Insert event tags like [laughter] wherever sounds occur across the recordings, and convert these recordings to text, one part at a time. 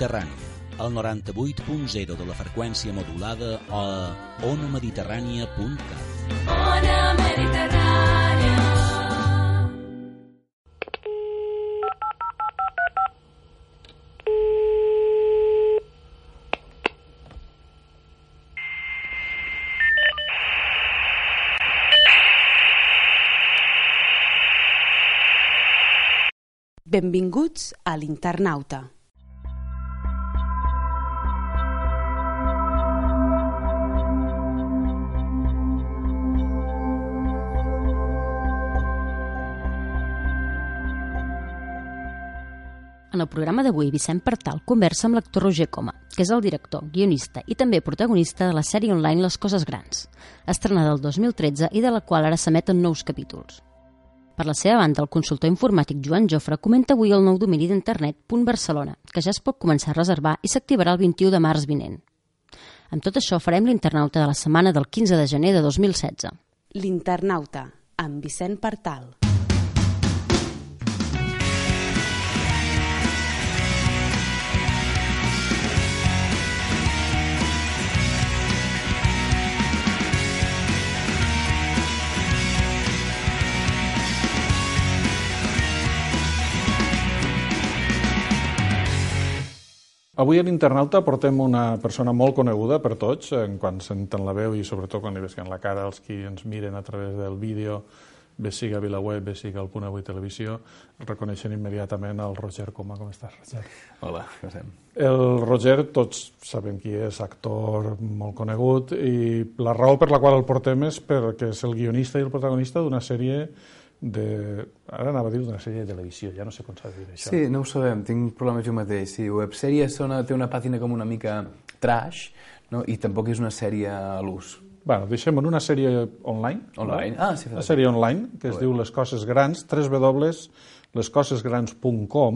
Mediterrani, al 98.0 de la freqüència modulada o a onamediterrània.cat. Ona Mediterrània. Benvinguts a l'Internauta. En el programa d'avui, Vicent Partal conversa amb l'actor Roger Coma, que és el director, guionista i també protagonista de la sèrie online Les Coses Grans, estrenada el 2013 i de la qual ara s'emeten nous capítols. Per la seva banda, el consultor informàtic Joan Jofre comenta avui el nou domini d'internet .barcelona, que ja es pot començar a reservar i s'activarà el 21 de març vinent. Amb tot això farem l'internauta de la setmana del 15 de gener de 2016. L'Internauta, amb Vicent Partal. Avui a l'internauta portem una persona molt coneguda per tots, en quan senten la veu i sobretot quan li vesquen la cara els qui ens miren a través del vídeo, bé siga a VilaWeb, bé siga al Punt Avui Televisió, el reconeixen immediatament el Roger Coma. Com estàs, Roger? Hola, què fem? El Roger, tots sabem qui és, actor molt conegut, i la raó per la qual el portem és perquè és el guionista i el protagonista d'una sèrie de... Ara anava a dir d'una sèrie de televisió, ja no sé com s'ha de dir això. Sí, no ho sabem, tinc problemes jo mateix. Sí, websèrie sona, té una pàtina com una mica trash, no? i tampoc és una sèrie a l'ús. Bueno, deixem en una sèrie online. Online? Ah, sí, Una sèrie online que es diu Les Coses Grans, www.lescosesgrans.com,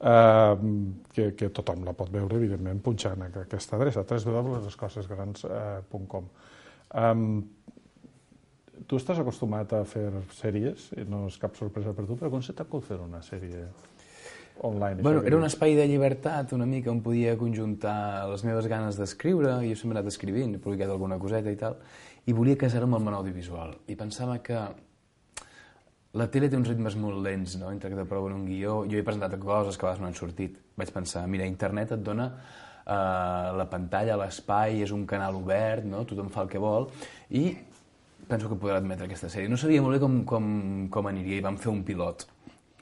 eh, que, que tothom la pot veure, evidentment, punxant aquesta adreça, www.lescosesgrans.com. Um, tu estàs acostumat a fer sèries, no és cap sorpresa per tu, però com se t'acut fer una sèrie online? Bueno, era un espai de llibertat una mica on podia conjuntar les meves ganes d'escriure, i jo sempre he anat escrivint, he publicat alguna coseta i tal, i volia casar amb el món audiovisual. I pensava que la tele té uns ritmes molt lents, no? Entre que t'aproven un guió... Jo he presentat coses que a vegades no han sortit. Vaig pensar, mira, internet et dona eh, la pantalla, l'espai, és un canal obert, no? Tothom fa el que vol, i penso que podrà admetre aquesta sèrie. No sabia molt bé com, com, com aniria i vam fer un pilot.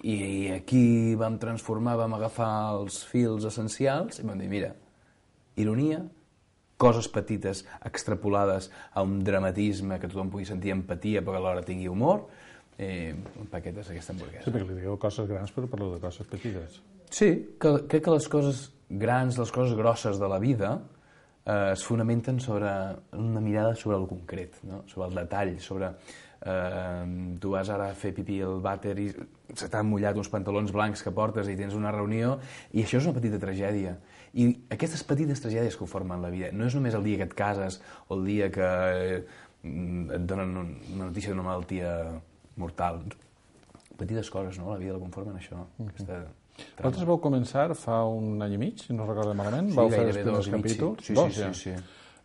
I aquí vam transformar, vam agafar els fils essencials i vam dir, mira, ironia, coses petites extrapolades a un dramatisme que tothom pugui sentir empatia però que alhora tingui humor, eh, un paquet és aquesta hamburguesa. Sí, perquè li dieu coses grans, però parlo de coses petites. Sí, que, crec que les coses grans, les coses grosses de la vida eh, es fonamenten sobre una mirada sobre el concret, no? sobre el detall, sobre... Eh, tu vas ara a fer pipí al vàter i se t'han mullat uns pantalons blancs que portes i tens una reunió i això és una petita tragèdia. I aquestes petites tragèdies que ho formen la vida, no és només el dia que et cases o el dia que eh, et donen un- una notícia d'una malaltia mortal. Petites coses, no? La vida la conformen això. Aquesta Vosaltres vau començar fa un any i mig, si no recordo malament, Sí, vau fer els primers sí. capítols. Sí, sí, Dos, sí, ja. sí.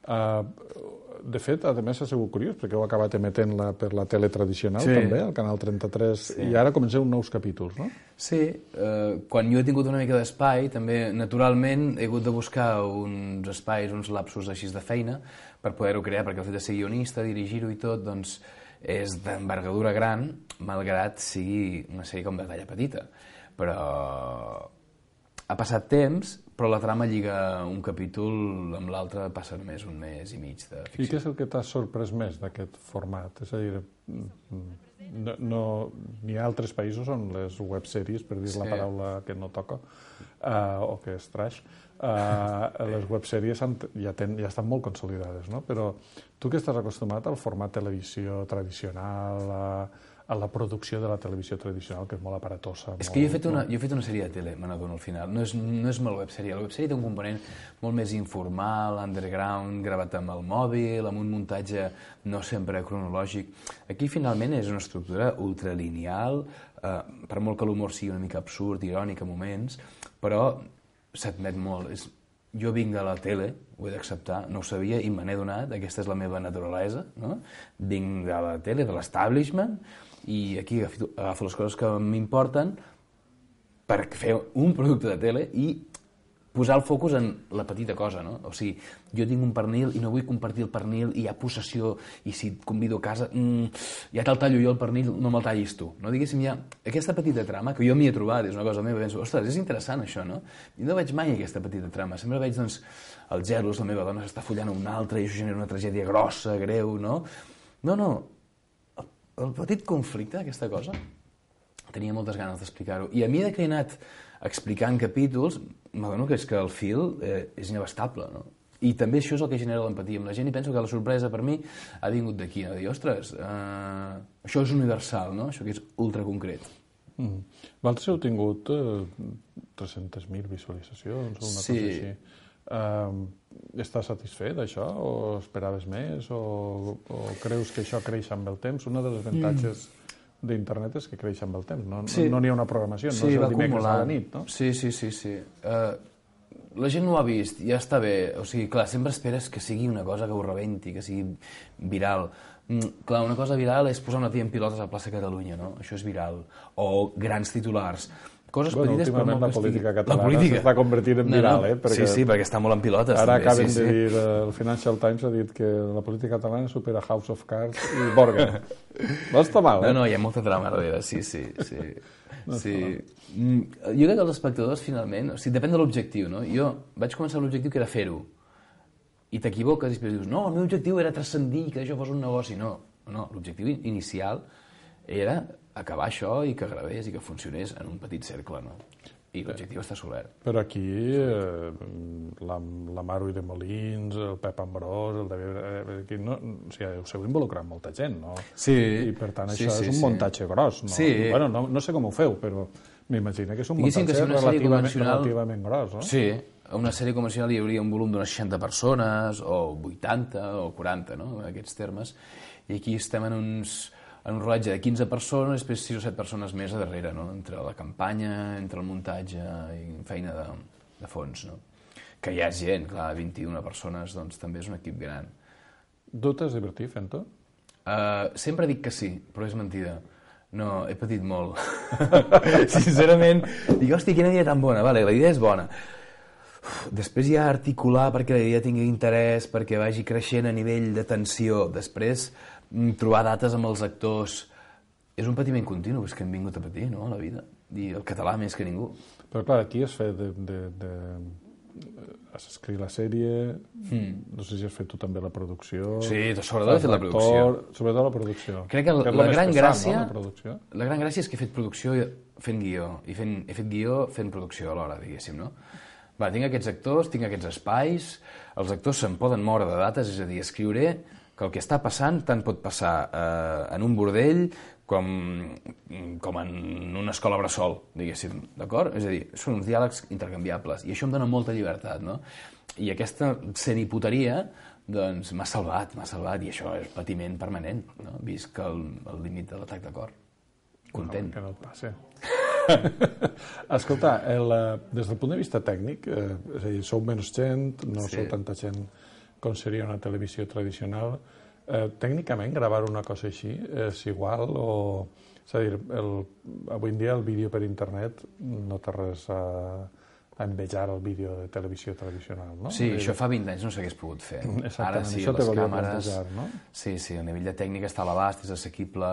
Uh, de fet, a més ha sigut curiós, perquè heu acabat emetent la, per la tele tradicional, Sí. també, al Canal 33, Sí. i ara comenceu nous capítols, no? Sí, eh, quan jo he tingut una mica d'espai, també naturalment he hagut de buscar uns espais, uns lapsos així de feina per poder-ho crear, perquè el fet de ser guionista, dirigir-ho i tot, doncs és d'envergadura gran, malgrat sigui una sèrie com de talla petita. Però ha passat temps, però la trama lliga un capítol amb l'altre passa només un mes i mig de I ficció. què és el que t'ha sorprès més d'aquest format? És a dir, mm, no, no, n'hi ha altres països on les websèries, per dir la Sí. paraula que no toca, uh, o que és trash, uh, les websèries han, ja, ten, ja estan molt consolidades, no? Però tu que estàs acostumat al format televisió tradicional, a, a la producció de la televisió tradicional, que és molt aparatosa. És molt, que jo he fet una, jo he fet una sèrie de tele, me n'adono al final. No és, no és molt websèrie. La websèrie té un component molt més informal, underground, gravat amb el mòbil, amb un muntatge no sempre cronològic. Aquí, finalment, és una estructura ultralineal, eh, per molt que l'humor sigui una mica absurd, irònic a moments, però s'admet molt. És, jo vinc de la tele, ho he d'acceptar, no ho sabia i me n'he donat, aquesta és la meva naturalesa, no? Vinc de la tele, de l'establishment, i aquí agafo, agafo les coses que m'importen per fer un producte de tele i posar el focus en la petita cosa, no? O sigui, jo tinc un pernil i no vull compartir el pernil i hi ha possessió i si et convido a casa, mm, ja te'l tallo jo el pernil, no me'l tallis tu. No diguéssim, ha aquesta petita trama que jo m'hi he trobat, és una cosa meva, penso, ostres, és interessant això, no? I no veig mai aquesta petita trama, sempre veig, doncs, el gelos, la meva dona s'està follant un altre i això genera una tragèdia grossa, greu, no? No, no, el, petit conflicte, aquesta cosa, tenia moltes ganes d'explicar-ho. I a mesura que he anat explicant capítols, m'adono que és que el fil eh, és inabastable, no? I també això és el que genera l'empatia amb la gent i penso que la sorpresa per mi ha vingut d'aquí, no? de dir, ostres, eh, això és universal, no? Això que és ultra concret. Mm. Vosaltres heu tingut eh, 300.000 visualitzacions o una Sí. cosa així. Um, estàs satisfet d'això o esperaves més o, o creus que això creix amb el temps? Una de les avantatges d'internet és que creix amb el temps, no Sí. no n'hi ha una programació, no Sí, és va el dimecres a la acumulant. nit, no? Sí, sí, sí, sí. Uh, la gent no ho ha vist, ja està bé. O sigui, clar, sempre esperes que sigui una cosa que ho rebenti, que sigui viral. Mm, clar, una cosa viral és posar una tia en pilotes a la plaça Catalunya, no? Això és viral. O grans titulars. Coses Bueno, petites, però molt la política La catalana política. s'està convertint en No, viral, no. eh? Perquè Sí, sí, perquè està molt en pilotes. Ara també, acaben sí, de sí. dir, eh, el Financial Times ha dit que la política catalana supera House of Cards i Borgen. [laughs] no està mal, eh? No, no, hi ha molta trama darrere, sí, sí. sí. [laughs] sí. Mm, Jo crec que els espectadors, finalment, o sigui, depèn de l'objectiu, no? Jo vaig començar amb l'objectiu que era fer-ho, i t'equivoques i després dius, no, el meu objectiu era transcendir, que això fos un negoci. No, no l'objectiu in- inicial era acabar això i que gravés i que funcionés en un petit cercle, no? I l'objectiu està assolert. Però aquí eh, la, la Maro i de Molins, el Pep Ambrós, el David... Eh, aquí no, o sigui, us heu involucrat molta gent, no? Sí. I per tant Sí, això sí, és un sí. muntatge gros, no? Sí. Bueno, no, no sé com ho feu, però m'imagino que és un Diguéssim que muntatge si una relativament, convencional- relativament gros, no? Sí, a una sèrie convencional hi hauria un volum d'unes 60 persones, o 80, o 40, no?, en aquests termes. I aquí estem en, uns, en un rodatge de 15 persones, després 6 o 7 persones més a darrere, no?, entre la campanya, entre el muntatge i feina de, de fons, no? Que hi ha gent, clar, 21 persones, doncs també és un equip gran. Tu t'has divertit fent-ho? Uh, sempre dic que sí, però és mentida. No, he patit molt. [laughs] Sincerament, dic, hòstia, quina idea tan bona. Vale, la idea és bona. Uf, Després ja articular perquè la idea tingui interès, perquè vagi creixent a nivell de tensió. Després trobar dates amb els actors. És un patiment continu, és que hem vingut a patir, no?, a la vida. I el català més que ningú. Però clar, aquí has fet de... de, de has escrit la sèrie, mm. no sé si has fet tu també la producció... Sí, sobretot he fet la producció. Sobretot la producció. Crec que és la, la gran pesat, gràcia... No, la producció. La gran gràcia és que he fet producció fent guió, i fent, he fet guió fent producció alhora, diguéssim, no? Va, tinc aquests actors, tinc aquests espais, els actors se'n poden moure de dates, és a dir, escriuré que el que està passant tant pot passar eh, en un bordell com, com en una escola bressol, diguéssim, d'acord? És a dir, són uns diàlegs intercanviables, i això em dona molta llibertat, no? I aquesta seniputeria, doncs, m'ha salvat, m'ha salvat, i això és patiment permanent, no? Visc el, el límit de l'atac de cor. Content. No, que no et passi. [laughs] Escolta, el, eh, des del punt de vista tècnic, eh, és a dir, sou menys gent, no Sí. sou tanta gent com seria una televisió tradicional. Eh, tècnicament, gravar una cosa així és igual o... És a dir, el, avui en dia el vídeo per internet no té res a, a envejar el vídeo de televisió tradicional, no? Sí, dir, això fa 20 anys no s'hagués pogut fer. Exactament, Ara sí, això les càmeres... plantejar, no? Sí, sí, el nivell de tècnica està a l'abast, és assequible,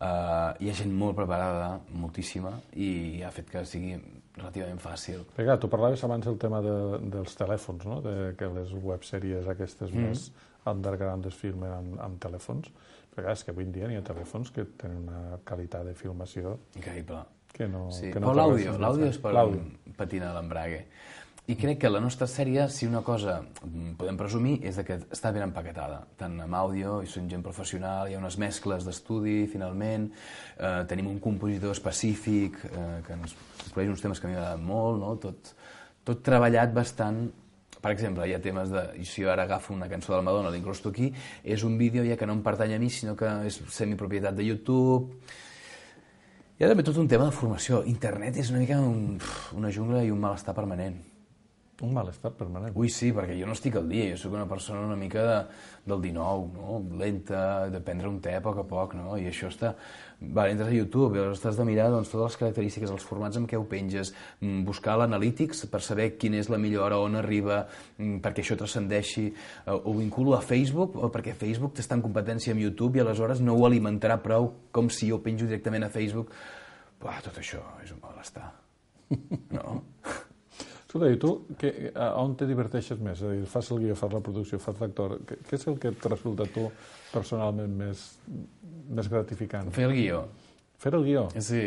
eh, hi ha gent molt preparada, moltíssima, i ha fet que sigui relativament fàcil. Perquè, clar, tu parlaves abans del tema de, dels telèfons, no? de, que les websèries aquestes mm. més underground es filmen amb, amb telèfons. Però clar, és que avui en dia n'hi ha telèfons que tenen una qualitat de filmació Increïble. que no... Sí, que però té l'àudio, l'àudio és per L'àudio. patinar l'embrague. I crec que la nostra sèrie, si una cosa mm, podem presumir, és que està ben empaquetada, tant amb àudio, i són gent professional, hi ha unes mescles d'estudi, finalment, eh, tenim un compositor específic eh, que ens explica uns temes que a mi m'agraden molt, no? tot, tot treballat bastant per exemple, hi ha temes de... Si jo ara agafo una cançó del Madonna, l'incrusto aquí, és un vídeo ja que no em pertany a mi, sinó que és semipropietat de YouTube, hi ha també tot un tema de formació. Internet és una mica un, una jungla i un malestar permanent. Un malestar permanent. Ui, sí, perquè jo no estic al dia, jo sóc una persona una mica de, del 19, no? lenta, de prendre un te a poc a poc, no? i això està... Va, entres a YouTube i llavors t'has de mirar doncs, totes les característiques, els formats amb què ho penges, mm, buscar l'analítics per saber quina és la millor hora, on arriba, mm, perquè això transcendeixi, eh, ho vinculo a Facebook, o perquè Facebook està en competència amb YouTube i aleshores no ho alimentarà prou com si jo penjo directament a Facebook. Buah, tot això és un malestar. No? [laughs] Escolta, i tu, que, a, on te diverteixes més? És a dir, fas el guió, fas la producció, fas l'actor. Què, què és el que et resulta a tu personalment més, més gratificant? Fer el guió. Fer el guió? Sí,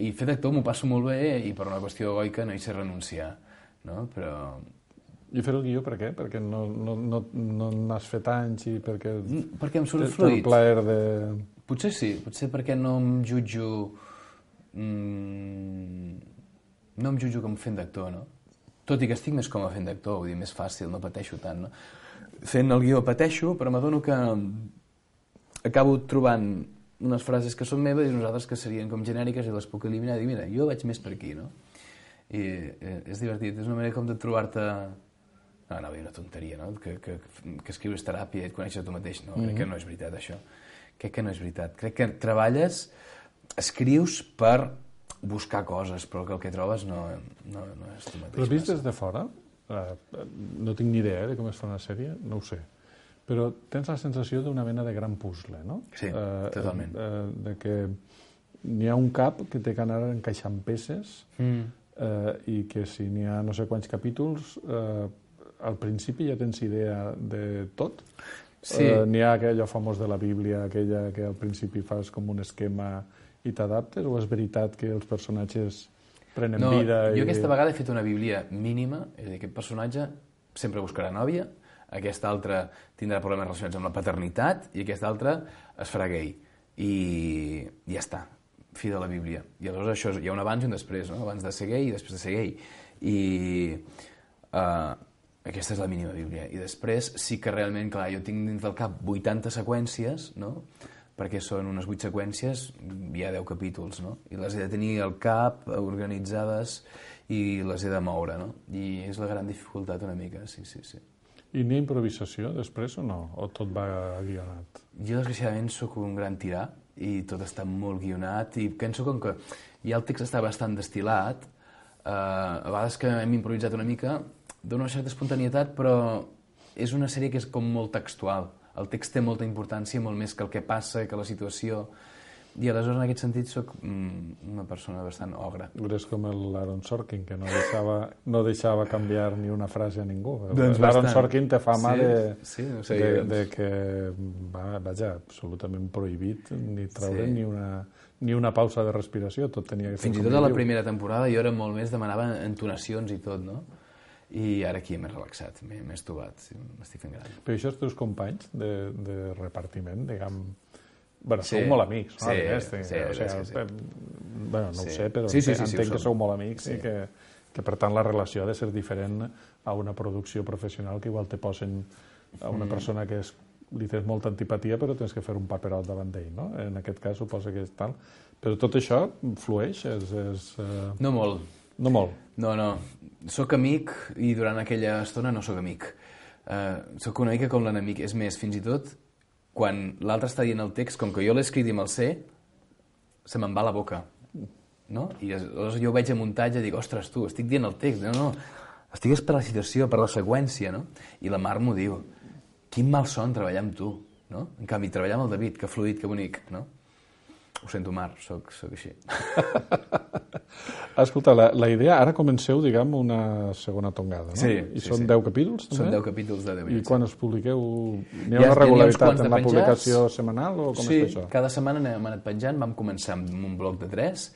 i fer d'actor m'ho passo molt bé i per una qüestió egoica no hi sé renunciar, no? Però I fer el guió per què? Perquè no, no, no, no n'has fet anys i perquè... Mm, perquè em surt fluid. plaer de... Potser sí, potser perquè no em jutjo... Mm, no em jutjo com fent d'actor, no? Tot i que estic més com a fent d'actor, vull dir, més fàcil, no pateixo tant, no? Fent el guió pateixo, però m'adono que acabo trobant unes frases que són meves i unes altres que serien com genèriques i les puc eliminar i dir, mira, jo vaig més per aquí, no? I eh, és divertit, és una manera com de trobar-te... No, no, una tonteria, no? Que, que, que escrius teràpia i et coneixes tu mateix. No, crec que no és veritat, això. Crec que no és veritat. Crec que treballes, escrius per buscar coses, però que el que trobes no, no, no és tu mateix. Però vist des de fora, eh, no tinc ni idea eh, de com es fa una sèrie, no ho sé, però tens la sensació d'una mena de gran puzzle, no? Sí, totalment. Eh, de que n'hi ha un cap que té que anar encaixant peces Mm. eh, i que si n'hi ha no sé quants capítols, eh, al principi ja tens idea de tot. Sí. Eh, n'hi ha aquella famós de la Bíblia, aquella que al principi fas com un esquema i t'adaptes, o és veritat que els personatges prenen No, vida? jo i... aquesta vegada he fet una bíblia mínima, és a dir, aquest personatge sempre buscarà nòvia, aquest altre tindrà problemes relacionats amb la paternitat i aquest altre es farà gay. I ja està, fi de la Bíblia. I aleshores això, és- hi ha un abans i un després, no? abans de ser gay i després de ser gay. I uh, aquesta és la mínima Bíblia. I després sí que realment, clar, jo tinc dins del cap 80 seqüències, no? Perquè són unes 8 seqüències, hi ha 10 capítols, no? I les he de tenir al cap, organitzades, i les he de moure, no? I és la gran dificultat una mica, sí, sí, sí. I n'hi ha improvisació després o no? O tot va guionat? Jo, desgraciadament, sóc un gran tirà i tot està molt guionat i penso com que ja el text està bastant destilat, eh, a vegades que hem improvisat una mica, dona una certa espontanietat, però és una sèrie que és com molt textual. El text té molta importància, molt més que el que passa, que la situació... I aleshores, en aquest sentit, sóc mm, una persona bastant ogra. És com l'Aaron Sorkin, que no deixava, no deixava canviar ni una frase a ningú. Doncs L'Aaron. Sorkin té fama Sí, de, sí, no sé, de, doncs. de que va, vaja, absolutament prohibit ni treure Sí. ni, una, ni una pausa de respiració, tot tenia que ser Fins i tot a la primera temporada jo era molt més, demanava entonacions i tot, no? I ara aquí m'he relaxat, estovat, sí, m'estic fent gran. Però això els teus companys de, de repartiment, diguem... Bueno, Sí. sou molt amics, no? Sí, més, sí, o és que sí. eh, Bueno, no Sí. ho sé, però Sí, sí, sí, sí, entenc ho que sou molt amics Sí. i que, que, per tant, la relació ha de ser diferent a una producció professional que igual te posen a una Mm. persona que és, li tens molta antipatia però tens que fer un paperot davant d'ell, no? En aquest cas suposa que és tal. Però tot això flueix, és... és eh, No molt, no molt. No, no. Soc amic i durant aquella estona no sóc amic. Uh, soc una mica com l'enemic. És més, fins i tot, quan l'altre està dient el text, com que jo l'he escrit i me'l sé, se me'n va la boca. No? I aleshores jo veig a muntatge i dic, ostres, tu, estic dient el text. No, no, estigues per la situació, per la seqüència, no? I la Mar m'ho diu. Quin mal son treballar amb tu, no? En canvi, treballar amb el David, que fluid, que bonic, no? Ho sento, Mar, sóc, sóc així. [laughs] Escolta, la, la idea, ara comenceu, diguem, una segona tongada, no? Sí, I sí, són sí. 10 capítols, també? Són 10 capítols de 10 I minuts. quan els publiqueu? N'hi ha Ja- una regularitat en la penjats. publicació setmanal o com sí, és això? cada setmana n'hem anat penjant, vam començar amb un bloc de 3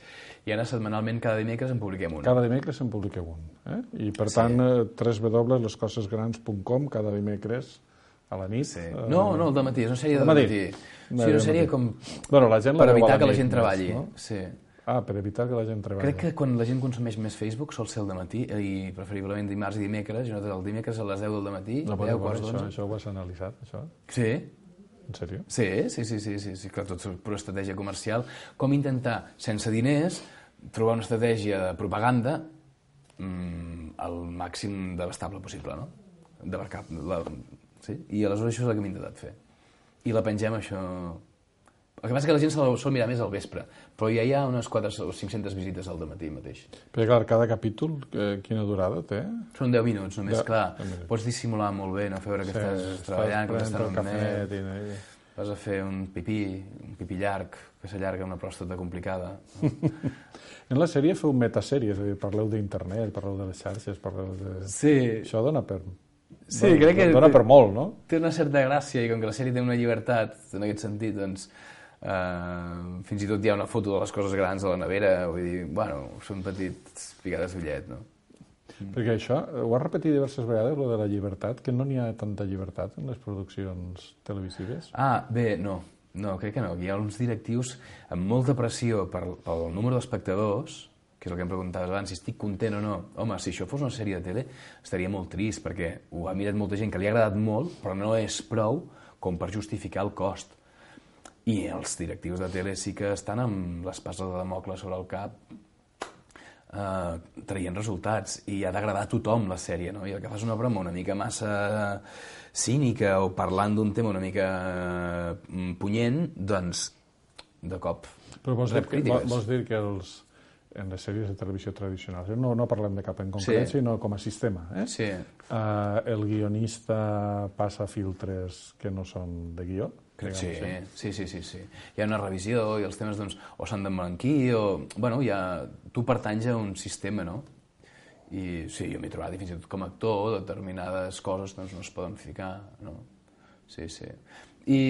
i ara setmanalment cada dimecres en publiquem un. Cada dimecres en publiqueu un. Eh? I per tant, eh, www.lescosesgrans.com cada dimecres a la nit. Sí. eh, No, no, el de matí, és una sèrie de Al matí? Sí, una al sèrie com Bueno, la gent la per evitar la que la gent més, treballi. no? Sí. Ah, per evitar que la gent treballi. Crec que quan la gent consumeix més Facebook sol ser el de matí i preferiblement dimarts i dimecres, i nosaltres el dimecres a les 10 del matí, No, 10, però, quarts això, d'onze. això ho has analitzat, això? Sí, En sèrio? Sí, sí, sí, sí, sí, sí, clar, tot és pura estratègia comercial. Com intentar, sense diners, trobar una estratègia de propaganda mm, el màxim d'abastable possible, no? D'abarcar... Sí? I aleshores això és el que hem intentat fer. I la pengem, això... El que passa és que la gent se la sol mirar més al vespre, però ja hi ha unes 400 o 500 visites al matí mateix. Perquè, clar, cada capítol, eh, quina durada té? Són 10 minuts, només, Deu- clar. minuts. Pots dissimular molt bé, no fer veure que estàs treballant, que estàs en cafè, net, i... vas a fer un pipí, un pipí llarg, que s'allarga una pròstata complicada. [laughs] En la sèrie feu metasèries, és a dir, parleu d'internet, parleu de les xarxes, parleu de... Sí, Això dona per... Sí, crec que- Dona per molt, no? té una certa gràcia i com que la sèrie té una llibertat en aquest sentit, doncs eh, fins i tot hi ha una foto de les coses grans a la nevera, vull dir, bueno, són petits picades d'ullet, no? Perquè això, ho has repetit diverses vegades, lo de la llibertat, que no n'hi ha tanta llibertat en les produccions televisives. Ah, bé, no, no, crec que no. Hi ha uns directius amb molta pressió per, pel número d'espectadors, que és el que em preguntaves abans, si estic content o no. Home, si això fos una sèrie de tele, estaria molt trist, perquè ho ha mirat molta gent que li ha agradat molt, però no és prou com per justificar el cost. I els directius de tele sí que estan amb l'espasa de Damocle sobre el cap eh, traient resultats i ha d'agradar a tothom la sèrie, no? I el que fas una broma una mica massa cínica o parlant d'un tema una mica eh, punyent, doncs de cop Però vols dir, que, vols dir que els, en les sèries de televisió tradicionals, no, no parlem de cap en concret, Sí. sinó com a sistema, eh? Sí, Uh, el guionista passa filtres que no són de guió, crec sí, sí, sí, sí, sí. Hi ha una revisió i els temes doncs, o s'han d'emblanquir o... Bueno, ja, tu pertanys a un sistema, no? I sí, jo m'he trobat, i fins i tot com a actor, determinades coses doncs, no es poden ficar, no? Sí, sí. I,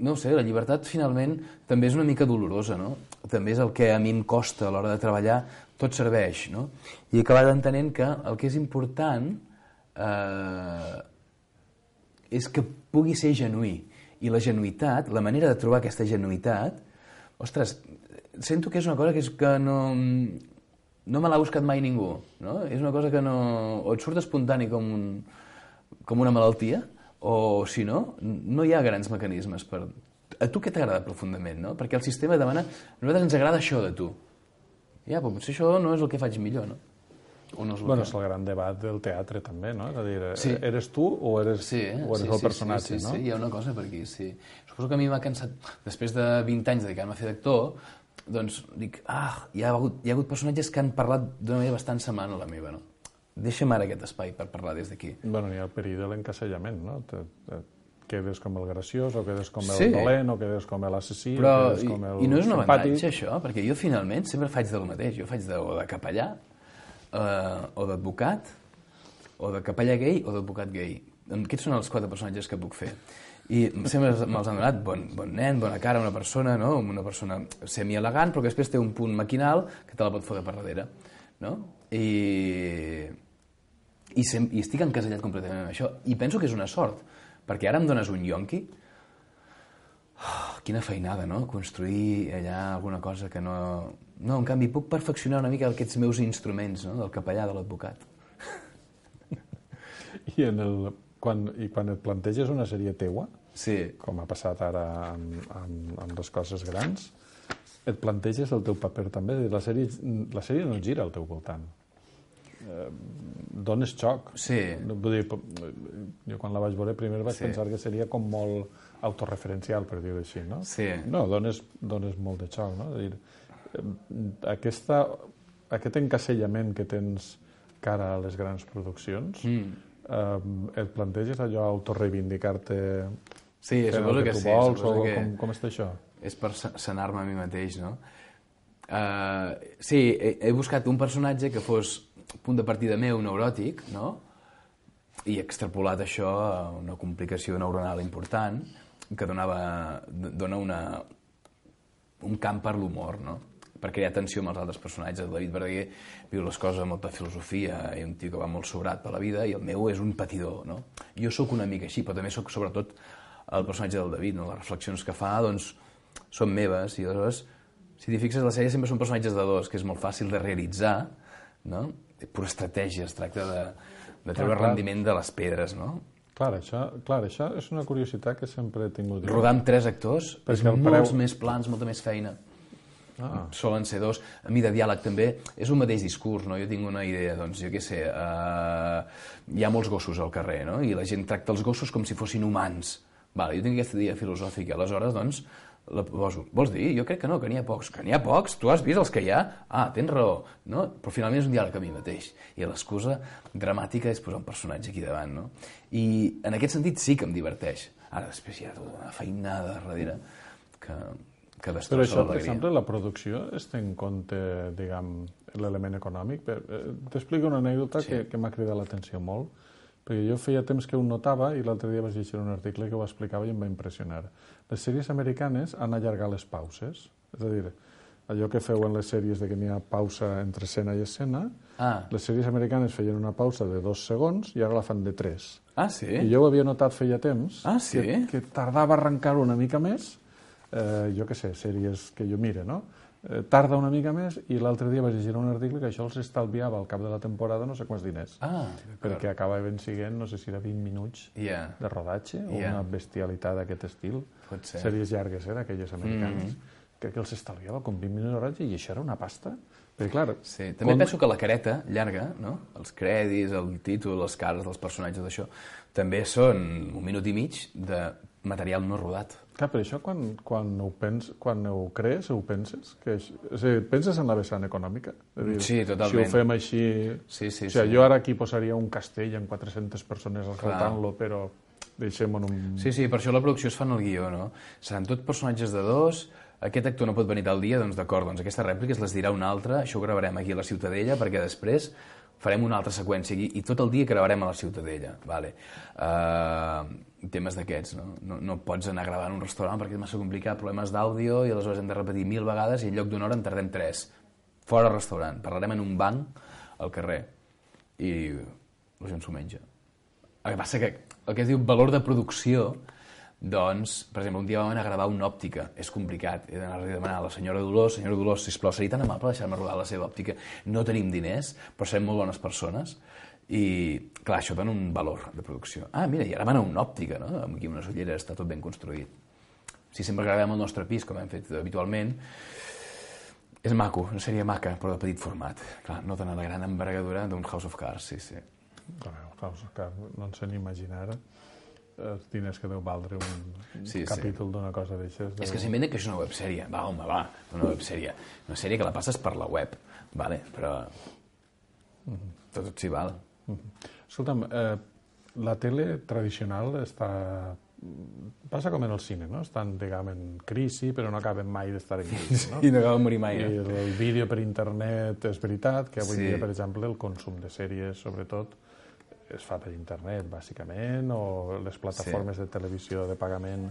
no sé, la llibertat finalment també és una mica dolorosa, no? També és el que a mi em costa a l'hora de treballar, tot serveix, no? I he acabat entenent que el que és important eh, és que pugui ser genuí. I la genuïtat, la manera de trobar aquesta genuïtat, ostres, sento que és una cosa que, és que no, no me l'ha buscat mai ningú. No? És una cosa que no... O et surt espontani com, un, com una malaltia, o si no, no hi ha grans mecanismes per... A tu què t'agrada profundament, no? Perquè el sistema demana... A nosaltres ens agrada això de tu. Ja, però potser això no és el que faig millor, no? O no és el Bueno, que... és el gran debat del teatre, també, no? És a dir, Sí. eres tu o eres, Sí, eh? o eres sí, el sí, personatge, sí, sí, no? Sí, hi ha una cosa per aquí, sí. Suposo que a mi m'ha cansat, després de 20 anys dedicant-me a fer d'actor, doncs dic, ah, hi ha, hagut, hi ha hagut personatges que han parlat d'una manera bastant semblant a la meva, no? Deixa'm ara aquest espai per parlar des d'aquí. Bueno, hi ha el perill de l'encasellament, no? Te, te, quedes com el graciós, o quedes com el Sí. dolent, o quedes com l'assassí, o quedes i, com el i no és un simpàtic. avantatge, això, perquè jo finalment sempre faig del mateix. Jo faig de, o de capellà, eh, o d'advocat, o de capellà gay, o d'advocat gay. Aquests són els quatre personatges que puc fer. I sempre me'ls han donat bon, bon nen, bona cara, una persona, no? una persona semi-elegant, però que després té un punt maquinal que te la pot fotre per darrere. No? I, i, sem i estic encasellat completament en això. I penso que és una sort, perquè ara em dones un yonqui, oh, [sighs] quina feinada, no? Construir allà alguna cosa que no... No, en canvi, puc perfeccionar una mica aquests meus instruments, no? Del capellà, de l'advocat. [laughs] I, en el, quan, I quan et planteges una sèrie teua, Sí. com ha passat ara amb, amb, amb les coses grans, et planteges el teu paper també. La sèrie, la sèrie no gira al teu voltant. Eh, dones xoc. Sí. Vull dir, jo quan la vaig veure primer vaig Sí. pensar que seria com molt autorreferencial, per dir-ho així, no? Sí. No, dones, dones molt de xoc, no? És a dir, aquesta, aquest encasellament que tens cara a les grans produccions, Mm. eh, et planteges allò autorreivindicar-te Sí, fent el que, tu sí. vols, o que com, com està això? és per sa- sanar-me a mi mateix, no? Uh, sí, he, he buscat un personatge que fos punt de partida meu neuròtic, no? I he extrapolat això a una complicació neuronal important que donava, dona una, un camp per l'humor, no? per crear tensió amb els altres personatges. El David Verdaguer viu les coses amb molta filosofia, i un tio que va molt sobrat per la vida, i el meu és un patidor, no? Jo sóc una mica així, però també sóc sobretot el personatge del David, no? Les reflexions que fa, doncs, són meves, i aleshores, si t'hi fixes, la sèrie sempre són personatges de dos, que és molt fàcil de realitzar, no? Pura estratègia, es tracta de, de treure clar. rendiment de les pedres, no? Clar això, clar, això és una curiositat que sempre he tingut. Rodar amb tres actors és Perquè el molts preu- més plans, molta més feina. Ah. solen ser dos. A mi de diàleg també és un mateix discurs, no? Jo tinc una idea, doncs, jo què sé, uh, hi ha molts gossos al carrer, no? I la gent tracta els gossos com si fossin humans. Vale, jo tinc aquesta idea filosòfica, aleshores, doncs, la poso. Vols dir? Jo crec que no, que n'hi ha pocs. Que n'hi ha pocs? Tu has vist els que hi ha? Ah, tens raó. No? Però finalment és un diàleg a mi mateix. I l'excusa dramàtica és posar un personatge aquí davant, no? I en aquest sentit sí que em diverteix. Ara, després hi ha tota una feinada darrere que, que Però destrossa això, per exemple, la producció es té en compte, diguem, l'element econòmic. Eh, T'explico una anècdota Sí. que, que m'ha cridat l'atenció molt, perquè jo feia temps que ho notava i l'altre dia vaig llegir un article que ho explicava i em va impressionar. Les sèries americanes han allargat les pauses, és a dir, allò que feu en les sèries de que n'hi ha pausa entre escena i escena, Ah. les sèries americanes feien una pausa de dos segons i ara la fan de tres. Ah, sí? I jo ho havia notat feia temps, Ah, sí? que, que tardava a arrencar una mica més, eh, jo què sé, sèries que jo mire, no? Eh, tarda una mica més i l'altre dia vaig llegir un article que això els estalviava al cap de la temporada no sé quants diners. Ah, perquè acabaven siguent, no sé si era 20 minuts Ja. de rodatge o Ja. una bestialitat d'aquest estil. Pot ser. Sèries llargues, eh, d'aquelles americanes. Que, que els estalviava com 20 minuts de rodatge i això era una pasta. Perquè, clar, Sí, també quan- penso que la careta llarga, no? els crèdits, el títol, les cares dels personatges d'això, també són un minut i mig de material no rodat. Clar, per això quan, quan, ho pens, quan ho crees, ho penses? Que és, a dir, penses en la vessant econòmica? És dir, Sí, totalment. Si ho fem així... Sí, sí, o sigui, sí. Jo ara aquí posaria un castell amb 400 persones assaltant-lo, però deixem en un... Sí, sí, per això la producció es fa en el guió, no? Seran tot personatges de dos, aquest actor no pot venir tal dia, doncs d'acord, doncs aquesta rèplica es les dirà un altre, això ho gravarem aquí a la Ciutadella, perquè després farem una altra seqüència aquí, i tot el dia gravarem a la Ciutadella, vale. Uh, temes d'aquests, no? no? No pots anar en un restaurant perquè és massa complicat, problemes d'àudio, i aleshores hem de repetir mil vegades i en lloc d'una hora en tardem tres. Fora restaurant, parlarem en un banc al carrer, i la gent s'ho menja. El que passa que el que es diu valor de producció, doncs, per exemple, un dia vam anar a gravar una òptica. És complicat. He d'anar a demanar a la senyora Dolors, senyora Dolors, sisplau, seria tan amable deixar-me rodar la seva òptica. No tenim diners, però serem molt bones persones. I, clar, això dona un valor de producció. Ah, mira, i ara van a una òptica, no? Aquí unes ulleres, està tot ben construït. Si sempre gravem al nostre pis, com hem fet habitualment, és maco, una sèrie maca, però de petit format. Clar, no dona la gran envergadura d'un House of Cards, sí, sí. Bueno, House of Cards, no en sé ni imaginar els diners que deu valdre un Sí, sí. capítol d'una cosa d'aixes. És que s'inventen que és una websèrie. Va, home, va, una websèrie. Una sèrie que la passes per la web, vale? però tot, tot s'hi val. Escolta'm, eh, la tele tradicional està... Passa com en el cine, no? Estan, diguem, en crisi, però no acaben mai d'estar en crisi, no? I no acaba de morir mai, I eh? el, el vídeo per internet és veritat que avui Sí. dia, per exemple, el consum de sèries, sobretot, es fa per internet, bàsicament, o les plataformes de televisió de pagament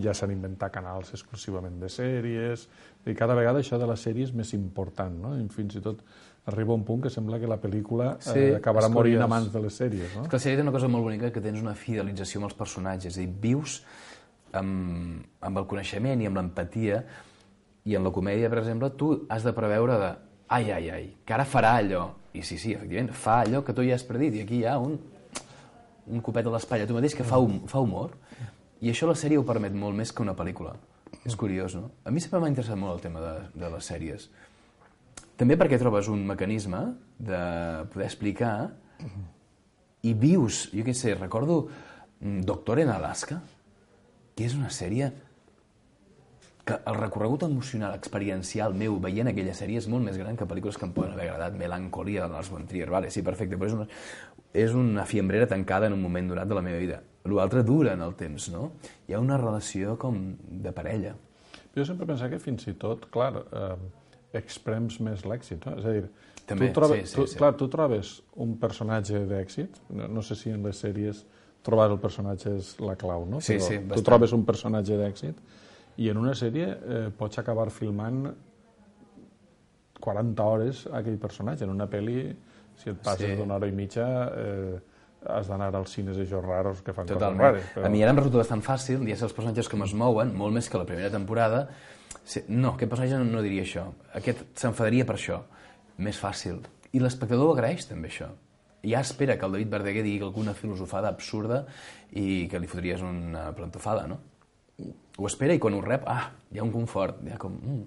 ja s'han inventat canals exclusivament de sèries, i cada vegada això de la sèrie és més important, no? I fins i tot arriba un punt que sembla que la pel·lícula Sí, eh, acabarà morint a mans de les sèries, no? És que la sèrie té una cosa molt bonica que tens una fidelització amb els personatges, és a dir, vius amb, amb el coneixement i amb l'empatia i en la comèdia, per exemple, tu has de preveure de ai, ai, ai, que ara farà allò. I sí, sí, efectivament, fa allò que tu ja has predit i aquí hi ha un, un copet a l'espatlla tu mateix que fa, hum, fa humor i això la sèrie ho permet molt més que una pel·lícula. És curiós, no? A mi sempre m'ha interessat molt el tema de, de les sèries. També perquè trobes un mecanisme de poder explicar i vius, jo què sé, recordo mm, Doctor en Alaska, que és una sèrie que el recorregut emocional, experiencial meu veient aquella sèrie és molt més gran que pel·lícules que em poden haver agradat. Melancolia de Lars von Trier, vale, sí, perfecte, però és una, és una fiembrera tancada en un moment donat de la meva vida. L'altre dura en el temps, no? Hi ha una relació com de parella. Jo sempre pensava que fins i tot, clar, eh, exprems més l'èxit, no? És a dir, També, tu, trobes, sí, sí, tu, sí. Clar, tu trobes un personatge d'èxit, no, no sé si en les sèries trobar el personatge és la clau, no? Sí, Però sí, tu bastant. trobes un personatge d'èxit i en una sèrie eh, pots acabar filmant 40 hores aquell personatge. En una pel·li, si et passes Sí. d'una hora i mitja, eh, has d'anar als cines això raros que fan Totalment. coses rares. A mi ara em resulta bastant fàcil, ja sé els personatges com es mouen, molt més que la primera temporada. Sí, No, aquest personatge no, no diria això. Aquest s'enfadaria per això. Més fàcil. I l'espectador ho agraeix també això. Ja espera que el David Verdaguer digui alguna filosofada absurda i que li fotries una plantofada, no? Ho espera i quan ho rep, ah, hi ha un confort, hi ha com... Mm.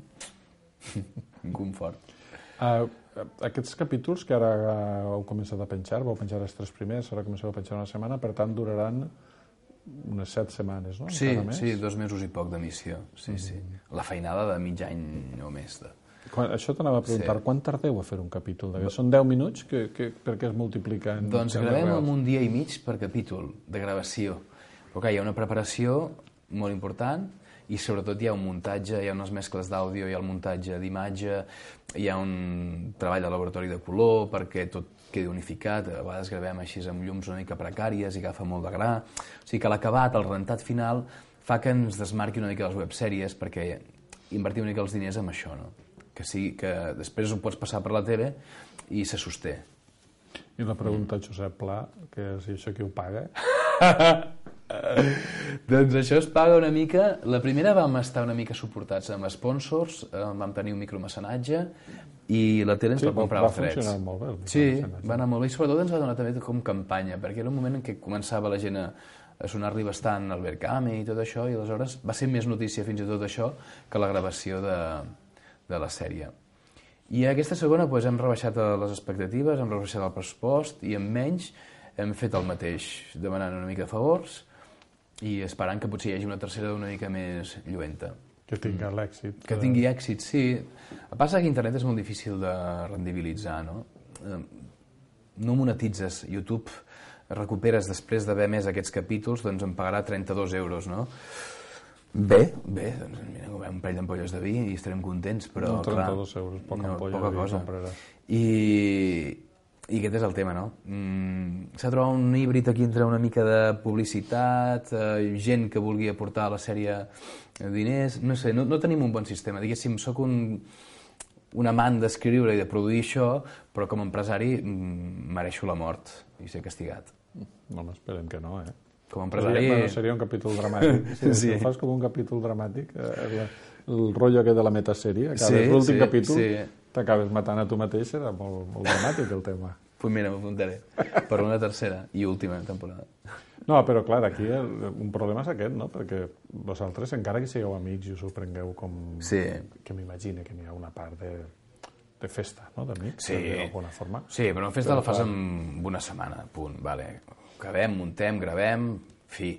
[laughs] Un confort. Uh, aquests capítols que ara uh, heu començat a penjar, vau penjar els tres primers, ara comenceu a penjar una setmana, per tant duraran unes set setmanes, no? Sí, sí, dos mesos i poc d'emissió. Sí, sí. La feinada de mig any o més. De... Quan, això t'anava a preguntar, Sí. quan tardeu a fer un capítol? d'aquests? Són 10 minuts? Que, que, per què es multiplica en Doncs gravem en un dia i mig per capítol de gravació. Però clar, hi ha una preparació molt important i sobretot hi ha un muntatge, hi ha unes mescles d'àudio, hi ha el muntatge d'imatge, hi ha un treball de laboratori de color perquè tot quedi unificat, a vegades gravem així amb llums una mica precàries i agafa molt de gra. O sigui que l'acabat, el rentat final, fa que ens desmarqui una mica les websèries perquè invertim una mica els diners en això, no? Que, sigui, que després ho pots passar per la tele i se sosté. I la pregunta a Josep Pla, que és i això qui ho paga? [laughs] [laughs] Doncs això es paga una mica... La primera vam estar una mica suportats amb sponsors, eh, vam tenir un micromecenatge i la tele ens Sí, va comprar va els drets. funcionar molt bé, Sí, va anar molt bé i sobretot ens va donar també com campanya, perquè era un moment en què començava la gent a, a sonar-li bastant el Berkami i tot això, i aleshores va ser més notícia fins i tot això que la gravació de, de la sèrie. I a aquesta segona doncs, hem rebaixat les expectatives, hem rebaixat el pressupost i amb menys hem fet el mateix, demanant una mica de favors i esperant que potser hi hagi una tercera una mica més lluenta. Que tinga l'èxit. Que tingui èxit, sí. El que passa que internet és molt difícil de rendibilitzar, no? No monetitzes YouTube, recuperes després d'haver més aquests capítols, doncs em pagarà 32 euros, no? Bé, bé, doncs mira, un parell d'ampolles de vi i estarem contents, però No, 32 clar, euros, poca ampolla poca de vi cosa. compraràs. I, I aquest és el tema, no? Mm, S'ha trobat un híbrid aquí entre una mica de publicitat, eh, gent que vulgui aportar a la sèrie diners, no sé, no, no tenim un bon sistema. Diguéssim, sóc un, un amant d'escriure i de produir això, però com a empresari mm, mereixo la mort i ser castigat. No, esperem que no, eh? Com a Seria, empresari... bueno, seria un capítol dramàtic. [laughs] Si, Sí. sí. si fas com un capítol dramàtic, eh, la, el rotllo aquest de la metasèrie, acabes Sí, l'últim sí, capítol, sí. T'acabes matant a tu mateix, serà molt, molt dramàtic el tema. Pues mira, m'apuntaré per una tercera i última temporada. No, però clar, aquí el, un problema és aquest, no? Perquè vosaltres, encara que sigueu amics i us ho prengueu com... Sí. Que m'imagine que n'hi ha una part de, de festa, no?, d'amics, Sí. d'alguna forma. Sí, però una festa Però la fas en una setmana, punt, vale. Acabem, muntem, gravem, fi.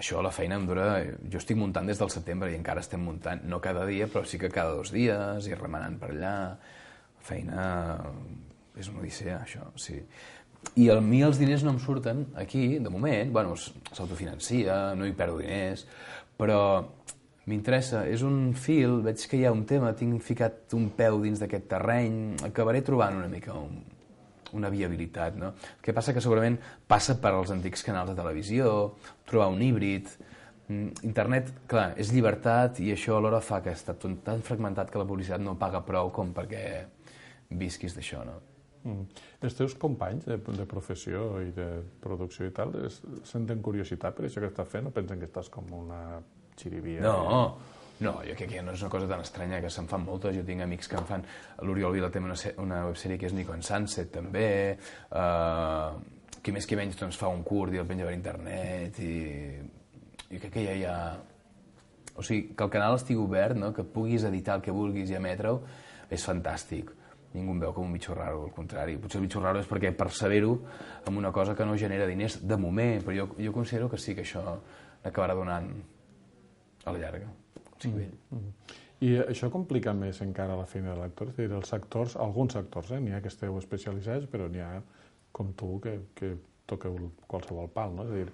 Això, la feina em dura... Jo estic muntant des del setembre i encara estem muntant, no cada dia, però sí que cada dos dies, i remenant per allà. Feina... És una odissea, això, sí. I a mi els diners no em surten aquí, de moment, bueno, s'autofinancia, no hi perdo diners, però m'interessa, és un fil, veig que hi ha un tema, tinc ficat un peu dins d'aquest terreny, acabaré trobant una mica un, una viabilitat, no? El que passa que segurament passa per als antics canals de televisió, trobar un híbrid... Mm, Internet, clar, és llibertat i això alhora fa que està tot tan fragmentat que la publicitat no paga prou com perquè visquis d'això, no? Mm. Els teus companys de, de professió i de producció i tal es, senten curiositat per això que estàs fent o pensen que estàs com una xirivia? No, no, jo crec que no és una cosa tan estranya, que se'n fan moltes. Jo tinc amics que en fan... L'Oriol Vila té una, una websèrie que és Nico en Sunset, també. Uh, qui més qui menys doncs, fa un curt i el penja per internet. I jo crec que ja hi ha... O sigui, que el canal estigui obert, no? que puguis editar el que vulguis i emetre-ho, és fantàstic. Ningú em veu com un bitxo raro, al contrari. Potser el bitxo raro és perquè persevero en una cosa que no genera diners de moment, però jo, jo considero que sí que això acabarà donant a la llarga. Sí, mm. I això complica més encara la feina de l'actor? És a dir, els actors, alguns actors, eh? n'hi ha que esteu especialitzats, però n'hi ha com tu que, que toqueu qualsevol pal, no? És a dir,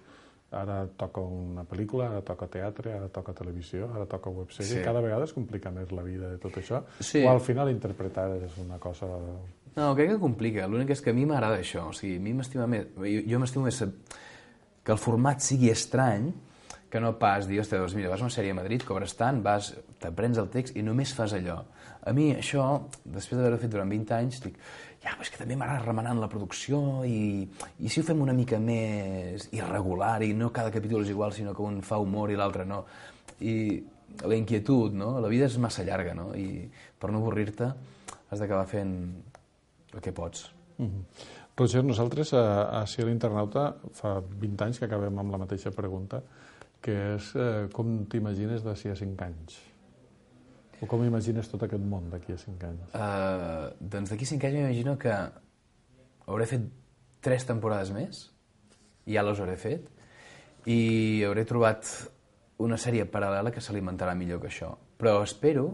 ara toca una pel·lícula, ara toca teatre, ara toca televisió, ara toca websèrie, Sí. cada vegada es complica més la vida de tot això, Sí. o al final interpretar és una cosa... No, crec que complica. L'únic és que a mi m'agrada això. O sigui, a mi m'estima més... Jo, jo m'estimo més que el format sigui estrany, que no pas dir, ostres, doncs mira, vas a una sèrie a Madrid, cobres tant, vas, t'aprens el text i només fas allò. A mi això, després d'haver-ho fet durant 20 anys, dic, ja, però és que també m'agrada remenant la producció i, i si ho fem una mica més irregular i no cada capítol és igual, sinó que un fa humor i l'altre no. I la inquietud, no? La vida és massa llarga, no? I per no avorrir-te has d'acabar fent el que pots. Roger, nosaltres a, a Ciel Internauta fa 20 anys que acabem amb la mateixa pregunta, que és eh, com t'imagines d'ací a 5 anys? O com imagines tot aquest món d'aquí a 5 anys? Uh, doncs d'aquí cinc anys m'imagino que hauré fet tres temporades més, ja les hauré fet, i hauré trobat una sèrie paral·lela que s'alimentarà millor que això. Però espero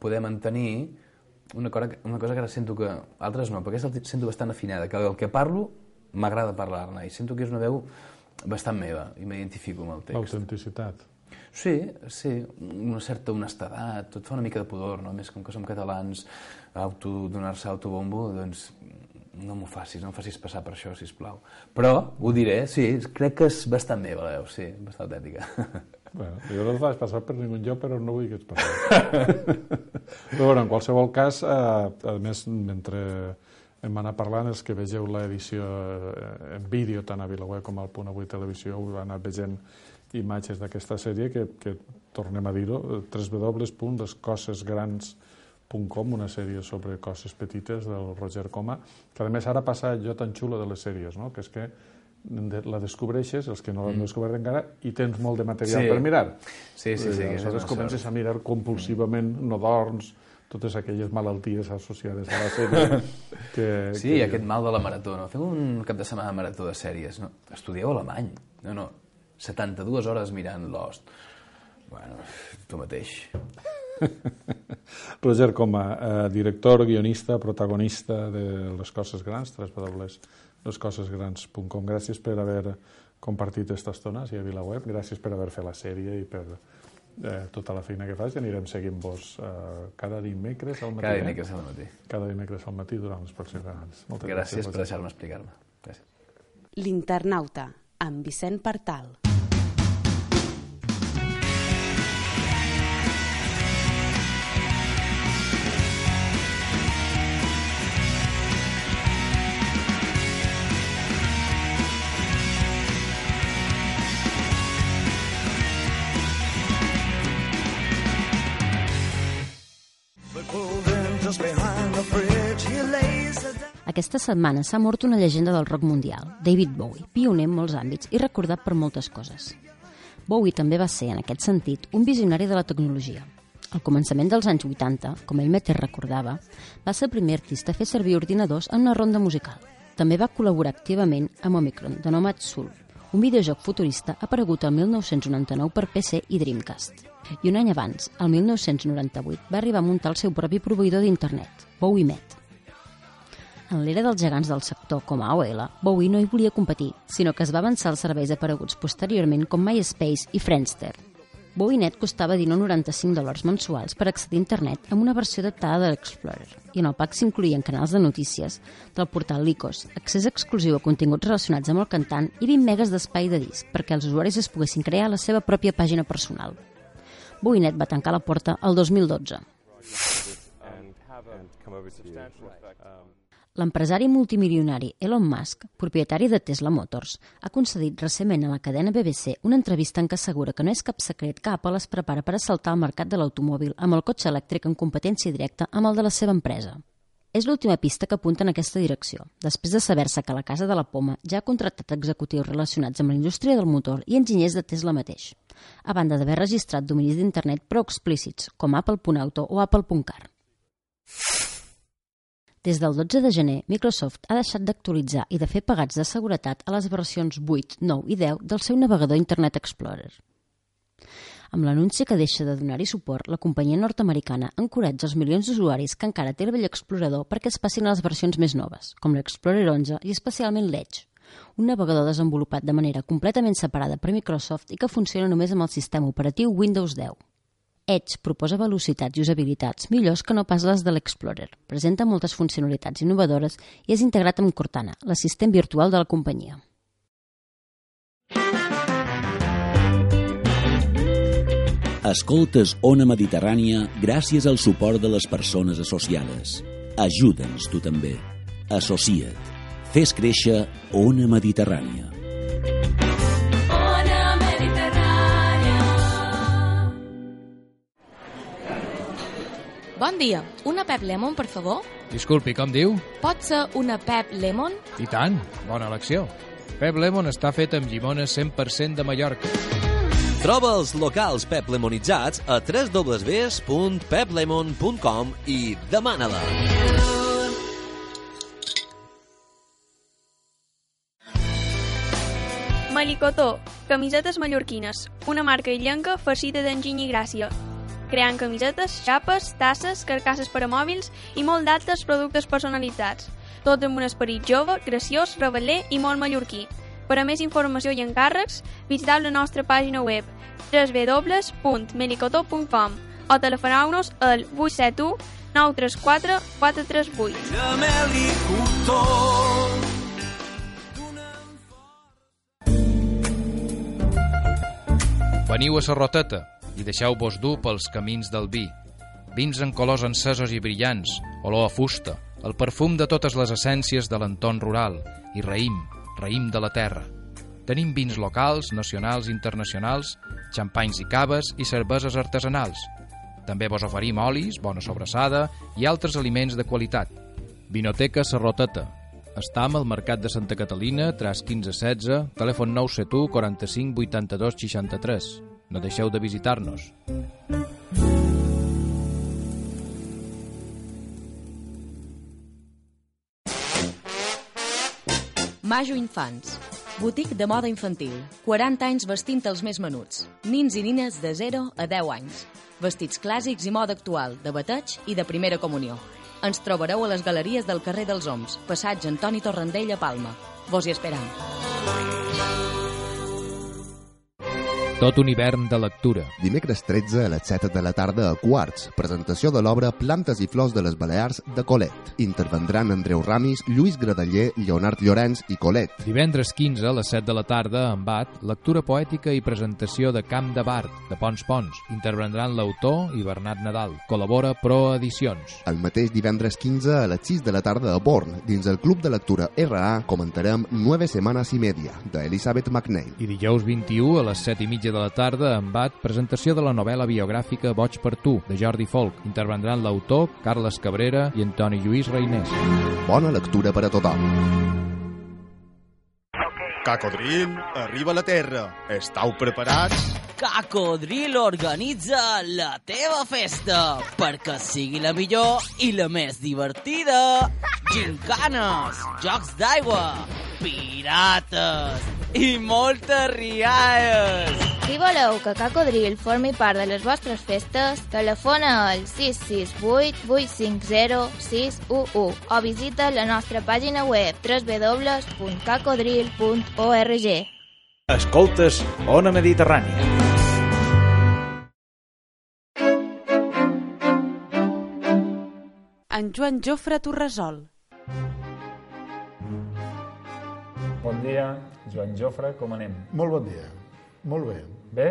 poder mantenir una cosa, una cosa que ara sento que altres no, perquè aquesta sento bastant afinada, que el que parlo m'agrada parlar-ne i sento que és una veu bastant meva i m'identifico amb el text. L'autenticitat. Sí, sí, una certa honestedat, tot fa una mica de pudor, no? A més, com que som catalans, auto, donar-se autobombo, doncs no m'ho facis, no em facis passar per això, si plau. Però, ho diré, sí, crec que és bastant meva, la veu, sí, bastant autèntica. [laughs] Bueno, jo no el faig passar per ningú lloc, però no vull que ets passar. [laughs] però bueno, en qualsevol cas, eh, a més, mentre hem anat parlant, els que vegeu l'edició eh, en vídeo, tant a VilaWeb com al Punt Avui Televisió, heu anat veient imatges d'aquesta sèrie que, que tornem a dir-ho, eh, www.lescosesgrans.com, una sèrie sobre coses petites del Roger Coma, que a més ara passa allò tan xulo de les sèries, no? que és que la descobreixes, els que no l'han descobert encara, i tens molt de material Sí. per mirar. Sí, sí, sí, que és aleshores comences a mirar compulsivament, no dorms, totes aquelles malalties associades a la sèrie. [laughs] que, Sí, que... aquest mal de la marató, no? Fem un cap de setmana de marató de sèries, no? Estudieu alemany. No, no, 72 hores mirant Lost. Bueno, tu mateix. [laughs] Roger Coma, eh, director, guionista, protagonista de Les Coses Grans, www.lescosesgrans.com. Gràcies per haver compartit aquesta estona a VilaWeb, gràcies per haver fet la sèrie i per eh, tota la feina que fas i anirem seguint-vos eh, cada dimecres al matí. Cada eh? dimecres al matí. Cada dimecres al matí durant les pròximes anys. Moltes Gràcies per Roger. deixar-me explicar-me. Gràcies. L'internauta, amb Vicent Partal. Aquesta setmana s'ha mort una llegenda del rock mundial, David Bowie, pioner en molts àmbits i recordat per moltes coses. Bowie també va ser, en aquest sentit, un visionari de la tecnologia. Al començament dels anys 80, com ell mateix recordava, va ser el primer artista a fer servir ordinadors en una ronda musical. També va col·laborar activament amb Omicron, de Nomad Soul, un videojoc futurista aparegut el 1999 per PC i Dreamcast. I un any abans, el 1998, va arribar a muntar el seu propi proveïdor d'internet, BowieMet. En l'era dels gegants del sector com AOL, Bowie no hi volia competir, sinó que es va avançar als serveis apareguts posteriorment com MySpace i Friendster. BowieNet costava 19,95 dòlars mensuals per accedir a internet amb una versió adaptada de l'Explorer, i en el pack s'incloïen canals de notícies del portal Lycos, accés exclusiu a continguts relacionats amb el cantant i 20 megas d'espai de disc perquè els usuaris es poguessin crear la seva pròpia pàgina personal. BowieNet va tancar la porta el 2012. L'empresari multimilionari Elon Musk, propietari de Tesla Motors, ha concedit recentment a la cadena BBC una entrevista en què assegura que no és cap secret que Apple es prepara per assaltar el mercat de l'automòbil amb el cotxe elèctric en competència directa amb el de la seva empresa. És l'última pista que apunta en aquesta direcció, després de saber-se que la Casa de la Poma ja ha contractat executius relacionats amb la indústria del motor i enginyers de Tesla mateix, a banda d'haver registrat dominis d'internet prou explícits, com apple.auto o apple.car. Des del 12 de gener, Microsoft ha deixat d'actualitzar i de fer pagats de seguretat a les versions 8, 9 i 10 del seu navegador Internet Explorer. Amb l'anunci que deixa de donar-hi suport, la companyia nord-americana encoratja els milions d'usuaris que encara té el vell explorador perquè es passin a les versions més noves, com l'Explorer 11 i especialment l'Edge, un navegador desenvolupat de manera completament separada per Microsoft i que funciona només amb el sistema operatiu Windows 10. Edge proposa velocitats i usabilitats millors que no pas les de l'Explorer. Presenta moltes funcionalitats innovadores i és integrat amb Cortana, l'assistent virtual de la companyia. Escoltes Ona Mediterrània gràcies al suport de les persones associades. Ajuda'ns tu també. Associa't. Fes créixer Ona Mediterrània. Ona Mediterrània. Bon dia. Una Pep Lemon, per favor? Disculpi, com diu? Pot ser una Pep Lemon? I tant, bona elecció. Pep Lemon està fet amb llimones 100% de Mallorca. Troba els locals Pep Lemonitzats a www.peplemon.com i demana-la. Malicotó, camisetes mallorquines, una marca illenca farcida d'enginy i gràcia. Creant camisetes, xapes, tasses, carcasses per a mòbils i molt d'altres productes personalitzats. Tot amb un esperit jove, graciós, reveler i molt mallorquí. Per a més informació i encàrrecs, visiteu la nostra pàgina web www.melicotó.com o telefoneu-nos al 871 934 438. De Melicotó. Veniu a Serroteta i deixeu-vos dur pels camins del vi. Vins en colors encesos i brillants, olor a fusta, el perfum de totes les essències de l'entorn rural i raïm, raïm de la terra. Tenim vins locals, nacionals i internacionals, xampanys i caves i cerveses artesanals. També vos oferim olis, bona sobrassada i altres aliments de qualitat. Vinoteca Serroteta. Estam al Mercat de Santa Catalina, tras 1516, telèfon 971 45 82 63. No deixeu de visitar-nos. Majo Infants. Botic de moda infantil. 40 anys vestint els més menuts. Nins i nines de 0 a 10 anys. Vestits clàssics i moda actual, de bateig i de primera comunió. Ens trobareu a les galeries del carrer dels Oms, passatge Antoni Torrendell a Palma. Vos hi esperam. Tot un hivern de lectura. Dimecres 13 a les 7 de la tarda a Quarts, presentació de l'obra Plantes i flors de les Balears de Colet. Intervendran Andreu Ramis, Lluís Gradaller, Leonard Llorenç i Colet. Divendres 15 a les 7 de la tarda, en Bat, lectura poètica i presentació de Camp de Bart, de Pons Pons. Intervendran l'autor i Bernat Nadal. Col·labora Pro Edicions. El mateix divendres 15 a les 6 de la tarda a Born, dins el Club de Lectura RA, comentarem Nueve Semanas y Media, d'Elizabeth McNeil. I dijous 21 a les 7 i mitja de la tarda, en Bat, presentació de la novel·la biogràfica Boig per tu, de Jordi Folk. Intervendran l'autor, Carles Cabrera i Antoni Lluís Reinés. Bona lectura per a tothom. Cacodril, arriba a la Terra. Estau preparats? Cacodril organitza la teva festa perquè sigui la millor i la més divertida. Gincanes, jocs d'aigua, pirates i moltes rialles. Si voleu que Cacodril formi part de les vostres festes, telefona al 668 850 611 o visita la nostra pàgina web www.cacodril.org. Escoltes Ona Mediterrània. En Joan Jofre Torresol. Bon dia, Joan Jofre, com anem? Molt bon dia. Molt bé. Bé?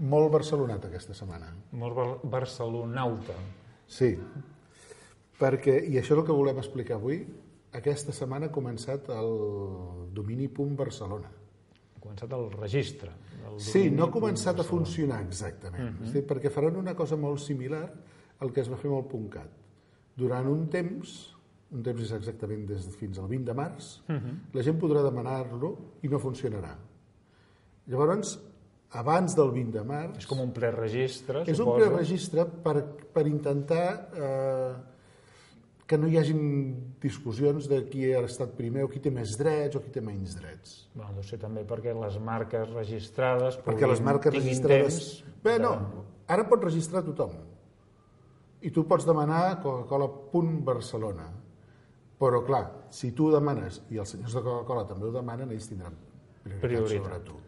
Molt barcelonat aquesta setmana. Molt bar barcelonauta. Sí, perquè, i això és el que volem explicar avui, aquesta setmana ha començat el domini punt Barcelona. Ha començat el registre. El Sí, no ha començat a funcionar exactament, Mhm. sí, perquè faran una cosa molt similar al que es va fer amb el .cat. Durant un temps, un temps és exactament des de fins al 20 de març, Mhm. la gent podrà demanar-lo i no funcionarà. Llavors, abans del 20 de març... És com un preregistre, És un suposo. preregistre per, per intentar eh, que no hi hagin discussions de qui ha estat primer o qui té més drets o qui té menys drets. Bueno, deu ser també perquè les marques registrades Perquè les marques registrades... temps Bé, no, ara pot registrar tothom. I tu pots demanar Coca-Cola.Barcelona. Però, clar, si tu ho demanes i els senyors de Coca-Cola també ho demanen, ells tindran prioritat, Prioritat. sobre tu.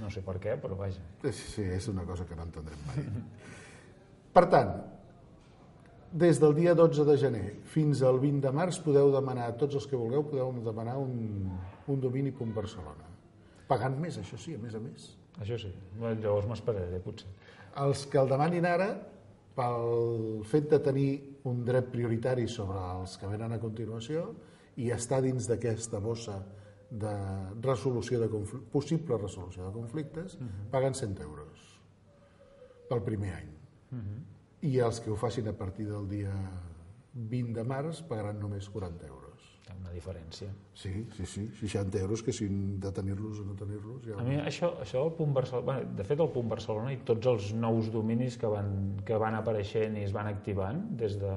No sé per què, però vaja. Sí, és una cosa que no entendrem mai. [laughs] per tant, des del dia 12 de gener fins al 20 de març podeu demanar, tots els que vulgueu, podeu demanar un, un domini.barcelona. Pagant més, això sí, a més a més. Això sí, llavors m'esperaré, potser. Els que el demanin ara, pel fet de tenir un dret prioritari sobre els que venen a continuació i estar dins d'aquesta bossa de resolució de possible resolució de conflictes, paguen 100 euros pel primer any. I els que ho facin a partir del dia 20 de març pagaran només 40 euros. Una diferència. Sí, sí, sí, 60 euros que si de tenir-los o no tenir-los... Ja... A mi això, això del punt Barcelona... Bueno, de fet, el punt Barcelona i tots els nous dominis que van, que van apareixent i es van activant des, de,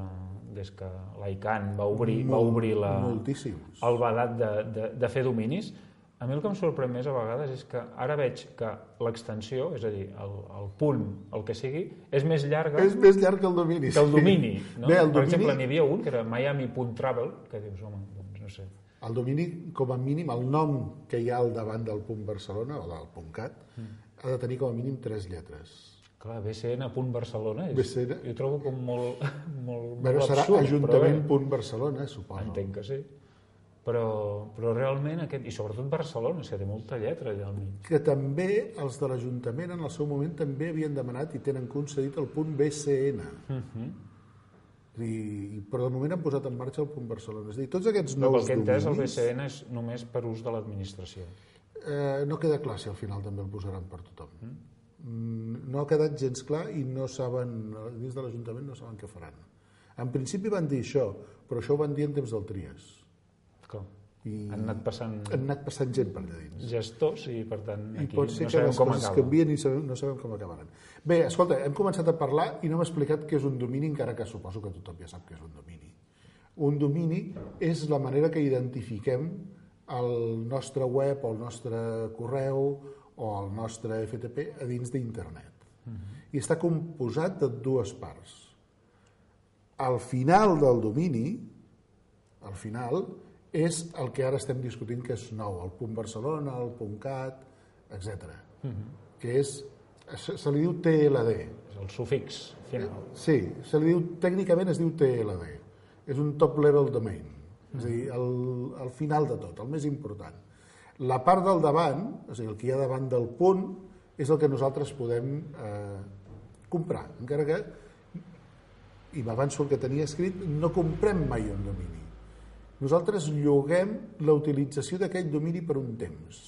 des que l'ICANN va obrir, va Molt- obrir la, moltíssims. el vedat de, de, de fer dominis, a mi el que em sorprèn més a vegades és que ara veig que l'extensió, és a dir, el, el punt, el que sigui, és més llarga... És més llarg que el domini. Que el sí. domini, no? Bé, el Per domini, exemple, n'hi havia un que era miami.travel, que dius, home, doncs no sé... el domini, com a mínim, el nom que hi ha al davant del punt Barcelona, o del punt cat, Mm. ha de tenir com a mínim tres lletres. Clar, BCN.Barcelona és, BCN. jo trobo com molt, [laughs] molt, Bueno, molt serà absurd, Ajuntament però punt Barcelona, suposo. entenc que sí. Però, però realment aquest, i sobretot Barcelona, és que té molta lletra allà al mig. Que també els de l'Ajuntament en el seu moment també havien demanat i tenen concedit el punt BCN. Mhm. I, però de moment han posat en marxa el punt Barcelona. És a dir, tots aquests Però nous pel que entès, el dominis... BCN és només per ús de l'administració. Eh, no queda clar si al final també el posaran per tothom. Mm, No ha quedat gens clar i no saben, dins de l'Ajuntament no saben què faran. En principi van dir això, però això ho van dir en temps del Trias. Clar. I Han anat passant han anat passant gent per allà dins. gestors i, per tant, I aquí pot ser no que sabem les com coses acaba. canvien i sabem, no sabem com acabaran. Bé, escolta, hem començat a parlar i no hem explicat què és un domini, encara que suposo que tothom ja sap què és un domini. Un domini és la manera que identifiquem el nostre web o el nostre correu o el nostre FTP a dins d'internet. I està composat de dues parts. Al final del domini, al final, és el que ara estem discutint que és nou, el punt Barcelona, el punt CAT, etc. que és, se, se li diu TLD. És el sufix final. Sí, se li diu, tècnicament es diu TLD. És un top level domain, és a dir, el, el final de tot, el més important. La part del davant, és a dir, el que hi ha davant del punt, és el que nosaltres podem eh, comprar, encara que, i m'avanço el que tenia escrit, no comprem mai un domini. Nosaltres lloguem la utilització d'aquell domini per un temps.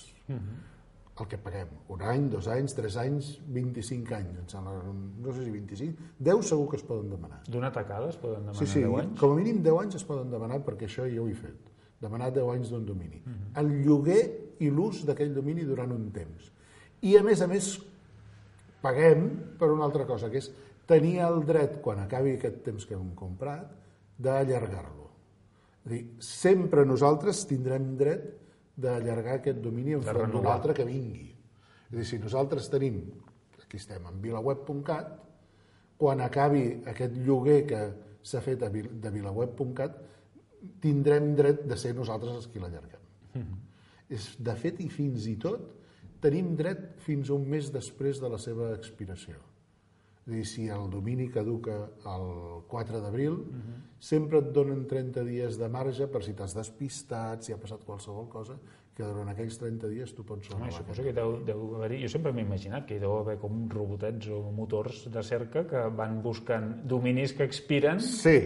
El que paguem, un any, dos anys, tres anys, 25 anys, em sembla, no sé si 25, 10 segur que es poden demanar. D'una tacada es poden demanar Sí, sí, 10 anys? com a mínim 10 anys es poden demanar perquè això jo ho he fet. Demanar 10 anys d'un domini. El lloguer i l'ús d'aquell domini durant un temps. I a més a més paguem per una altra cosa, que és tenir el dret, quan acabi aquest temps que hem comprat, d'allargar-lo. És dir, sempre nosaltres tindrem dret d'allargar aquest domini en front d'un altre que vingui. És dir, si nosaltres tenim, aquí estem, en vilaweb.cat, quan acabi aquest lloguer que s'ha fet de vilaweb.cat, tindrem dret de ser nosaltres els qui l'allarguem. És, de fet, i fins i tot, tenim dret fins un mes després de la seva expiració. És dir, si el domini caduca el 4 d'abril, sempre et donen 30 dies de marge per si t'has despistat, si ha passat qualsevol cosa, que durant aquells 30 dies tu pots Home, suposo que deu, deu haver-hi... Jo sempre m'he imaginat que hi deu haver com robotets o motors de cerca que van buscant dominis que expiren sí.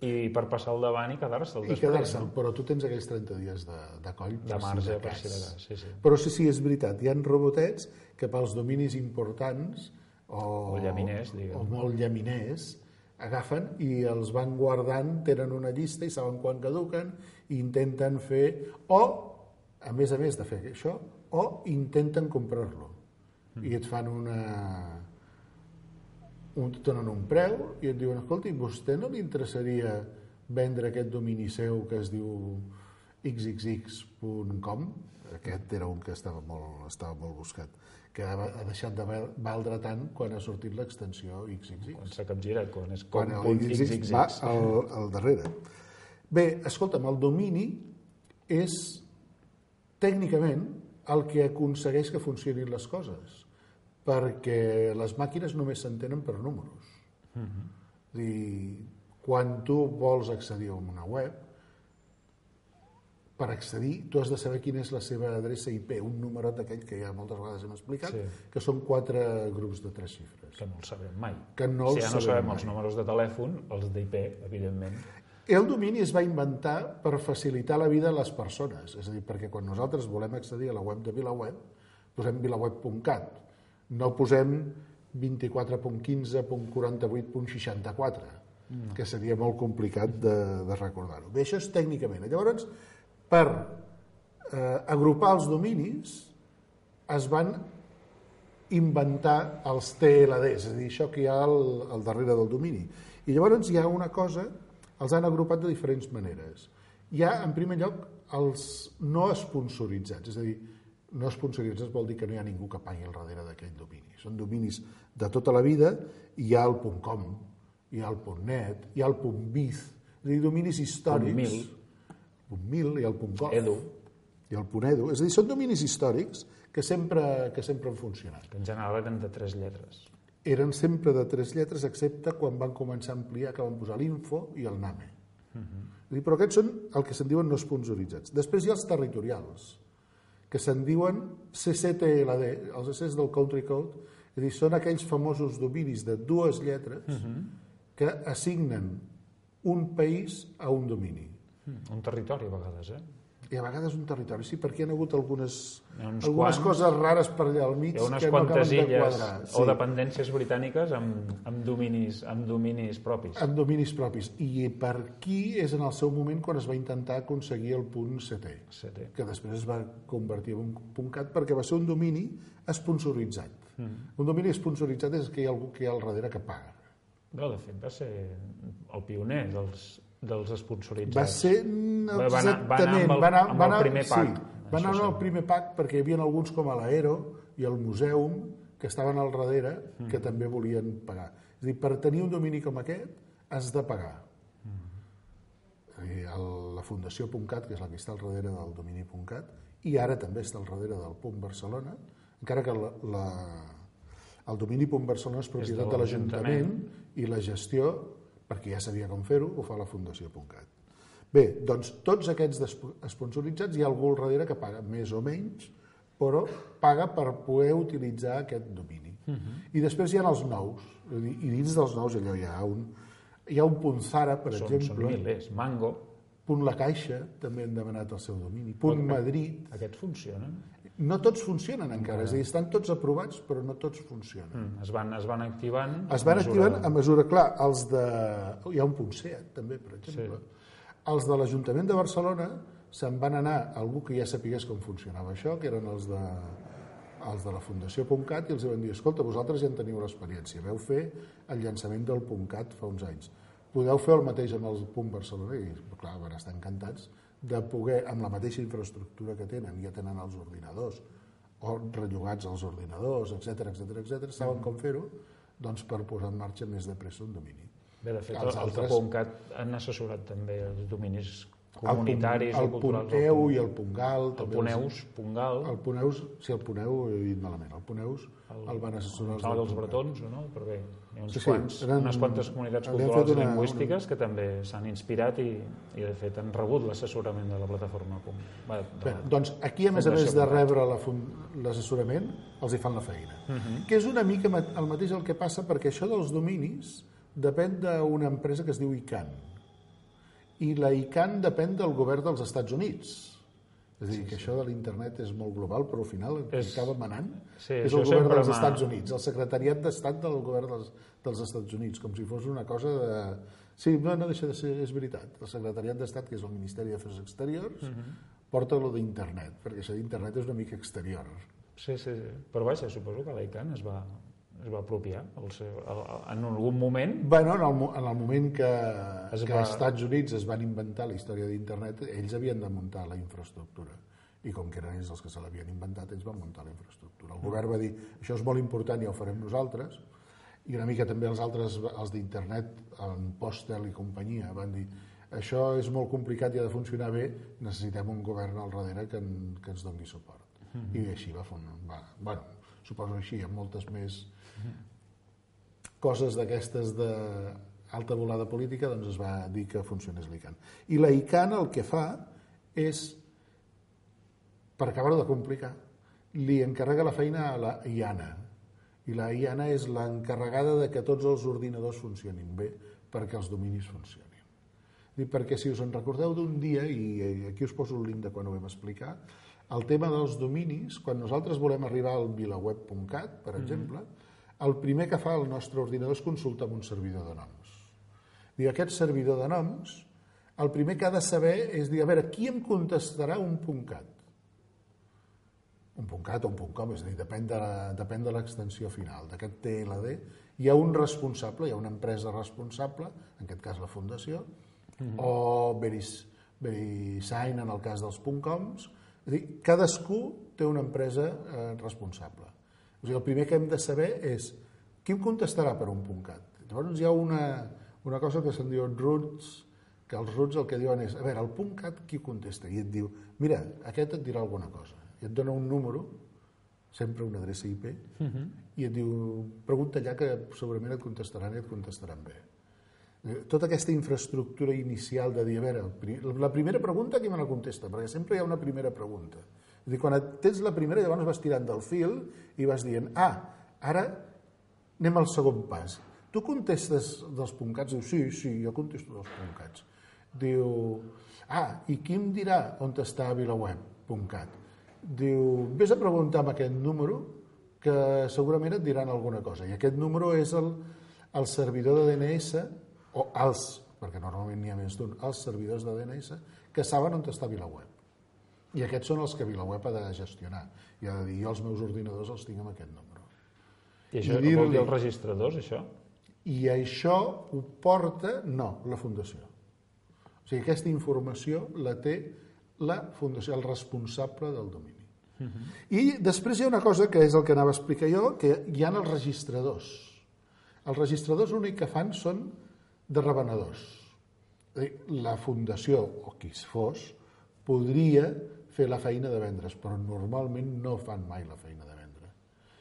I per passar al davant i quedar-se'l I quedar-se'l, no? però tu tens aquells 30 dies de, de coll De marge, per si de cas, sí, sí. Però sí, sí, és veritat, hi ha robotets que pels dominis importants o, O llaminers, diguem. o molt llaminers agafen i els van guardant, tenen una llista i saben quan caduquen i intenten fer, o a més a més de fer això, o intenten comprar-lo i et fan una un, et donen un preu i et diuen, escolta, i vostè no li interessaria vendre aquest domini seu que es diu xxx.com aquest era un que estava molt, estava molt buscat que ha, ha deixat de val- valdre tant quan ha sortit l'extensió XXX. Quan s'ha capgirat, quan és Quan com el punt XXX XXX. va al, al darrere. Bé, escolta'm, el domini és tècnicament el que aconsegueix que funcionin les coses, perquè les màquines només s'entenen per números. És a dir, quan tu vols accedir a una web, per accedir, tu has de saber quina és la seva adreça IP, un numerot d'aquell que ja moltes vegades hem explicat, Sí. que són quatre grups de tres xifres. Que no el sabem mai. Que no si ja no sabem sabem mai. els números de telèfon, els d'IP, evidentment. El domini es va inventar per facilitar la vida a les persones, és a dir, perquè quan nosaltres volem accedir a la web de VilaWeb, posem vilaweb.cat, no posem 24.15.48.64, no. que seria molt complicat de, de recordar-ho. Bé, això és tècnicament. Llavors, per eh, agrupar els dominis, es van inventar els TLDs, és a dir, això que hi ha al, al darrere del domini. I llavors hi ha una cosa, els han agrupat de diferents maneres. Hi ha, en primer lloc, els no esponsoritzats, és a dir, no esponsoritzats vol dir que no hi ha ningú que pagui al darrere d'aquell domini. Són dominis de tota la vida, hi ha el .com, hi ha el .net, hi ha el .biz, és a dir, dominis històrics. Punt mil. Punt mil, hi ha el .gov. Edu. Hi ha el .edu. És a dir, són dominis històrics que sempre, que sempre han funcionat. Que en general eren de tres lletres. Eren sempre de tres lletres, excepte quan van començar a ampliar, que van posar l'info i el NAME. Uh -huh. És dir, però aquests són el que se'n diuen no sponsoritzats. Després hi ha els territorials, que se'n diuen CCTLD, els CCs del Country Code, és dir, són aquells famosos dominis de dues lletres uh -huh. que assignen un país a un domini. Mm, un territori, a vegades, eh? I a vegades un territori, sí, perquè hi ha hagut algunes, algunes quants. coses rares per allà al mig que no acaben de quadrar. o dependències britàniques amb, amb, dominis, amb dominis propis. amb dominis propis. I per aquí és en el seu moment quan es va intentar aconseguir el punt CT, CT. que després es va convertir en un punt CAT perquè va ser un domini esponsoritzat. Mm. Un domini esponsoritzat és que hi ha algú que hi ha al darrere que paga. No, de fet, va ser el pioner dels, dels esponsoritzats. Va ser Va- exactament... Va anar, va anar amb el, va anar, amb va el primer sí, pack. va anar amb el primer pack perquè hi havia alguns com a l'Aero i el Museum que estaven al darrere que Mm. també volien pagar. És dir, per tenir un domini com aquest has de pagar. És a dir, el, la Fundació.cat, que és la que està al darrere del domini.cat, i ara també està al darrere del punt Barcelona, encara que la, la, el domini.barcelona és propietat de de l'Ajuntament. i la gestió, perquè ja sabia com fer-ho, ho fa la Fundació.cat. Bé, doncs tots aquests esponsoritzats hi ha algú al darrere que paga més o menys, però paga per poder utilitzar aquest domini. Mhm. I després hi ha els nous, i dins dels nous allò hi ha un, hi ha un punt Zara, per Són- exemple, són milers. Mango. Punt La Caixa, també han demanat el seu domini, punt Però- Madrid, Aquests funcionen. no tots funcionen encara, és a dir, estan tots aprovats, però no tots funcionen. Mm, es, van, es van activant... Es van a mesura- activant a mesura, clar, els de... Hi ha un punt SEAT, també, per exemple. Els de l'Ajuntament de Barcelona se'n van anar algú que ja sapigués com funcionava això, que eren els de, els de la Fundació.cat, i els van dir, escolta, vosaltres ja en teniu l'experiència, veu fer el llançament del .cat fa uns anys. Podeu fer el mateix amb el punt Barcelona? I, clar, van estar encantats de poder, amb la mateixa infraestructura que tenen, ja tenen els ordinadors, o rellogats als ordinadors, etc etc etc, saben com fer-ho, doncs per posar en marxa més de pressa un domini. Bé, de fet, Els els, els altres- .cat han assessorat també els dominis El punt- comunitaris el culturals. punt EU i el GAL. El també els- Eus, punt GAL. El Eus, sí, el EU he dit malament. El Eus el, van assessorar els del punt bretons, o no? Però bé, uns Sí, quants, eren- unes quantes comunitats culturals una- lingüístiques que també s'han inspirat i, i, de fet, han rebut l'assessorament de la plataforma. Va, de Bé, doncs aquí, a més a més de rebre la l'assessorament, els hi fan la feina. Mhm. Que és una mica el mateix el que passa perquè això dels dominis depèn d'una empresa que es diu ICANN. I la ICANN depèn del govern dels Estats Units. És a dir, que això de l'internet és molt global, però al final És- acaba manant Sí, és el govern dels Estats Units, el secretariat d'Estat del govern dels, dels Estats Units, com si fos una cosa de... Sí, no, no deixa de ser, és veritat. El secretariat d'Estat, que és el Ministeri d'Afers Exteriors, Mhm. porta lo d'internet, perquè això d'internet és una mica exterior. Sí, sí, sí. Però vaja, suposo que l'ICANN es va, es va apropiar el seu, el, en algun moment. Bueno, en el, en el moment que, Es que va- als Estats Units es van inventar la història d'internet, ells havien de muntar la infraestructura. I com que eren ells els que se l'havien inventat, ells van muntar la infraestructura. El govern va dir, això és molt important, ja ho farem nosaltres, i una mica també els altres, els d'internet, en Postel i companyia, van dir, això és molt complicat i ha de funcionar bé, necessitem un govern al darrere que, en, que ens doni suport. Mhm. I així va, va bueno, suposo així, hi ha moltes més coses d'aquestes de alta volada política, doncs es va dir que funcionés l'ICANN. I la ICANN el que fa és, per acabar de complicar, li encarrega la feina a la IANA. I la IANA és l'encarregada de que tots els ordinadors funcionin bé perquè els dominis funcionin. I perquè si us en recordeu d'un dia, i aquí us poso el link de quan ho vam explicar, el tema dels dominis, quan nosaltres volem arribar al vilaweb.cat, per exemple, el primer que fa el nostre ordinador és consultar amb un servidor de noms. Diu, aquest servidor de noms, el primer que ha de saber és dir, a veure, qui em contestarà un .cat? Un .cat o un .com, és a dir, depèn de la- depèn de l'extensió final. D'aquest TLD hi ha un responsable, hi ha una empresa responsable, en aquest cas la fundació, Mhm. o Veris, VeriSign en el cas dels .coms, és a dir, cadascú té una empresa eh, responsable. O sigui, el primer que hem de saber és qui em contestarà per un .cat. Llavors hi ha una, una cosa que se'n diuen roots, que els roots el que diuen és, a veure, el .cat qui contesta? I et diu, mira, aquest et dirà alguna cosa. I et dona un número, sempre una adreça IP, Mhm. i et diu, pregunta allà que segurament et contestaran i et contestaran bé. Eh, Tota aquesta infraestructura inicial de dir, a veure, la primera pregunta qui me la contesta? Perquè sempre hi ha una primera pregunta. És a dir, quan tens la primera, llavors vas tirant del fil i vas dient, ah, ara anem al segon pas. Tu contestes dels puncats? Diu, sí, sí, jo contesto dels puncats. Diu, ah, i qui em dirà on està VilaWeb? Puntcat. Diu, vés a preguntar amb aquest número que segurament et diran alguna cosa. I aquest número és el, el servidor de DNS, o els, perquè normalment n'hi ha més d'un, els servidors de DNS, que saben on està VilaWeb. I aquests són els que VilaWeb ha de gestionar. I ha de dir, jo els meus ordinadors els tinc amb aquest número. I això I vol dir els registradors, això? I això ho porta, no, la Fundació. O sigui, aquesta informació la té la Fundació, el responsable del domini. I després hi ha una cosa que és el que anava a explicar jo, que hi ha els registradors. Els registradors l'únic que fan són de revenedors. La Fundació, o qui es fos, podria fer la feina de vendre's, però normalment no fan mai la feina de vendre.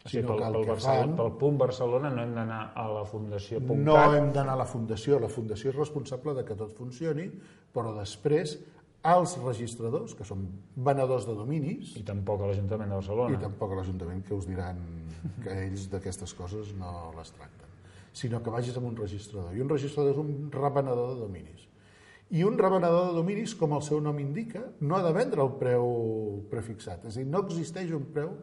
O sigui, Sinó pel, que el pel, Barcelona, fan- pel punt Barcelona no hem d'anar a la Fundació no cat. hem d'anar a la Fundació, la Fundació és responsable de que tot funcioni, però després els registradors, que són venedors de dominis... I tampoc a l'Ajuntament de Barcelona. I tampoc a l'Ajuntament, que us diran que ells d'aquestes coses no les tracten. Sinó que vagis amb un registrador. I un registrador és un revenedor de dominis. I un revenedor de dominis, com el seu nom indica, no ha de vendre el preu prefixat. És a dir, no existeix un preu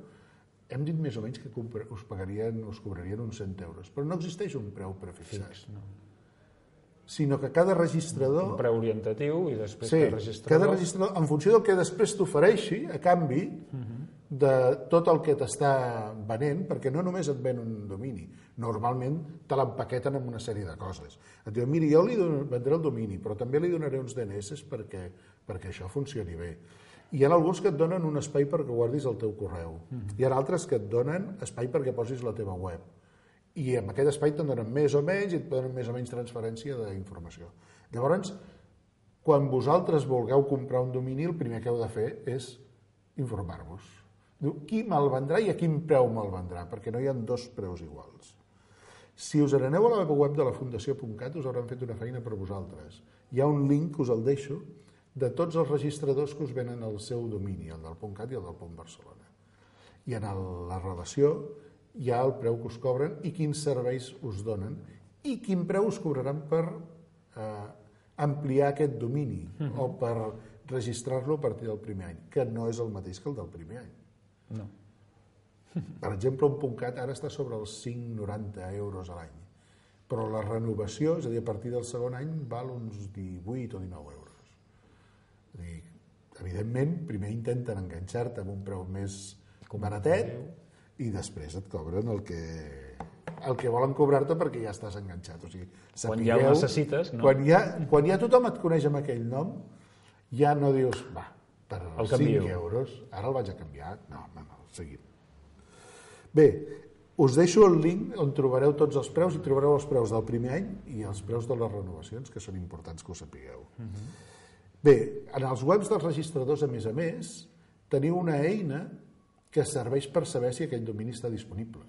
hem dit més o menys que us pagarien, us cobrarien uns 100 euros, però no existeix un preu prefixat. Fix, no. Sinó que cada registrador... Un preu orientatiu i després Sí, cada registrador... cada registrador, en funció del que després t'ofereixi, a canvi de tot el que t'està venent, perquè no només et ven un domini, normalment te l'empaqueten amb una sèrie de coses. Et diuen, miri, jo li don- vendré el domini, però també li donaré uns DNS perquè, perquè això funcioni bé. Hi ha alguns que et donen un espai perquè guardis el teu correu. Hi ha altres que et donen espai perquè posis la teva web. I amb aquest espai te'n donen més o menys i et donen més o menys transferència d'informació. Llavors, quan vosaltres vulgueu comprar un domini, el primer que heu de fer és informar-vos. Diu, qui me'l vendrà i a quin preu me'l vendrà, perquè no hi ha dos preus iguals. Si us n'aneu a la web de la Fundació.cat us hauran fet una feina per vosaltres. Hi ha un link que us el deixo de tots els registradors que us venen al seu domini, el del .cat i el del .barcelona. I en el, la relació hi ha el preu que us cobren i quins serveis us donen i quin preu us cobraran per eh, ampliar aquest domini Mhm. o per registrar-lo a partir del primer any, que no és el mateix que el del primer any. No. Per exemple, un .cat ara està sobre els 5,90 euros a l'any, però la renovació, és a dir, a partir del segon any, val uns 18 o 19 euros. És a dir, evidentment, primer intenten enganxar-te amb un preu més baratet i després et cobren el que, el que volen cobrar-te perquè ja estàs enganxat. O sigui, Quan ja ho sapigueu- necessites, no? Quan ja, quan ja tothom et coneix amb aquell nom, ja no dius, va, per El 5 canvio. euros, ara el vaig a canviar. No, seguim. Bé, us deixo el link on trobareu tots els preus i trobareu els preus del primer any i els preus de les renovacions, que són importants que ho sapigueu. Bé, en els webs dels registradors, a més a més, teniu una eina que serveix per saber si aquell domini està disponible.